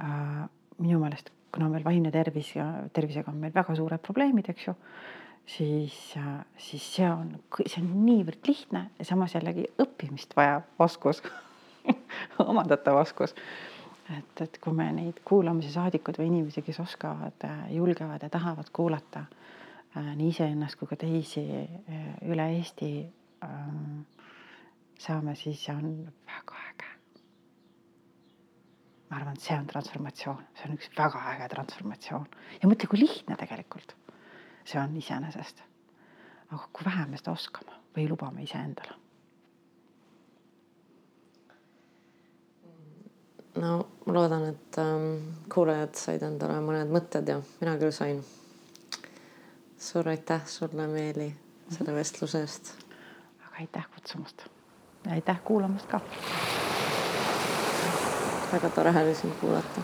Speaker 2: äh, minu meelest, kuna meil vaimne tervis ja tervisega on meil väga suured probleemid, eks ju, siis, äh, siis see on, see on niivõrd lihtne ja samas jällegi õppimist vajav oskus omandatav oskus. et, et kui me neid kuulamise saadikud või inimesi, kes oskavad, äh, julgevad ja tahavad kuulata äh, nii iseennast kui ka teisi üle Eesti ähm, saame, siis see on väga äge ma arvan, et see on transformatsioon, see on üks väga äge transformatsioon ja mõtle, kui lihtne tegelikult see on iseenesest. aga kui vähe me seda oskame või lubame iseendale.
Speaker 1: no ma loodan, et ähm, kuulajad said endale mõned mõtted ja mina küll sain. suur aitäh sulle, Meeli, selle mhm. vestluse eest.
Speaker 2: aga aitäh kutsumast ja aitäh kuulamast ka
Speaker 1: väga tore oli sind kuulata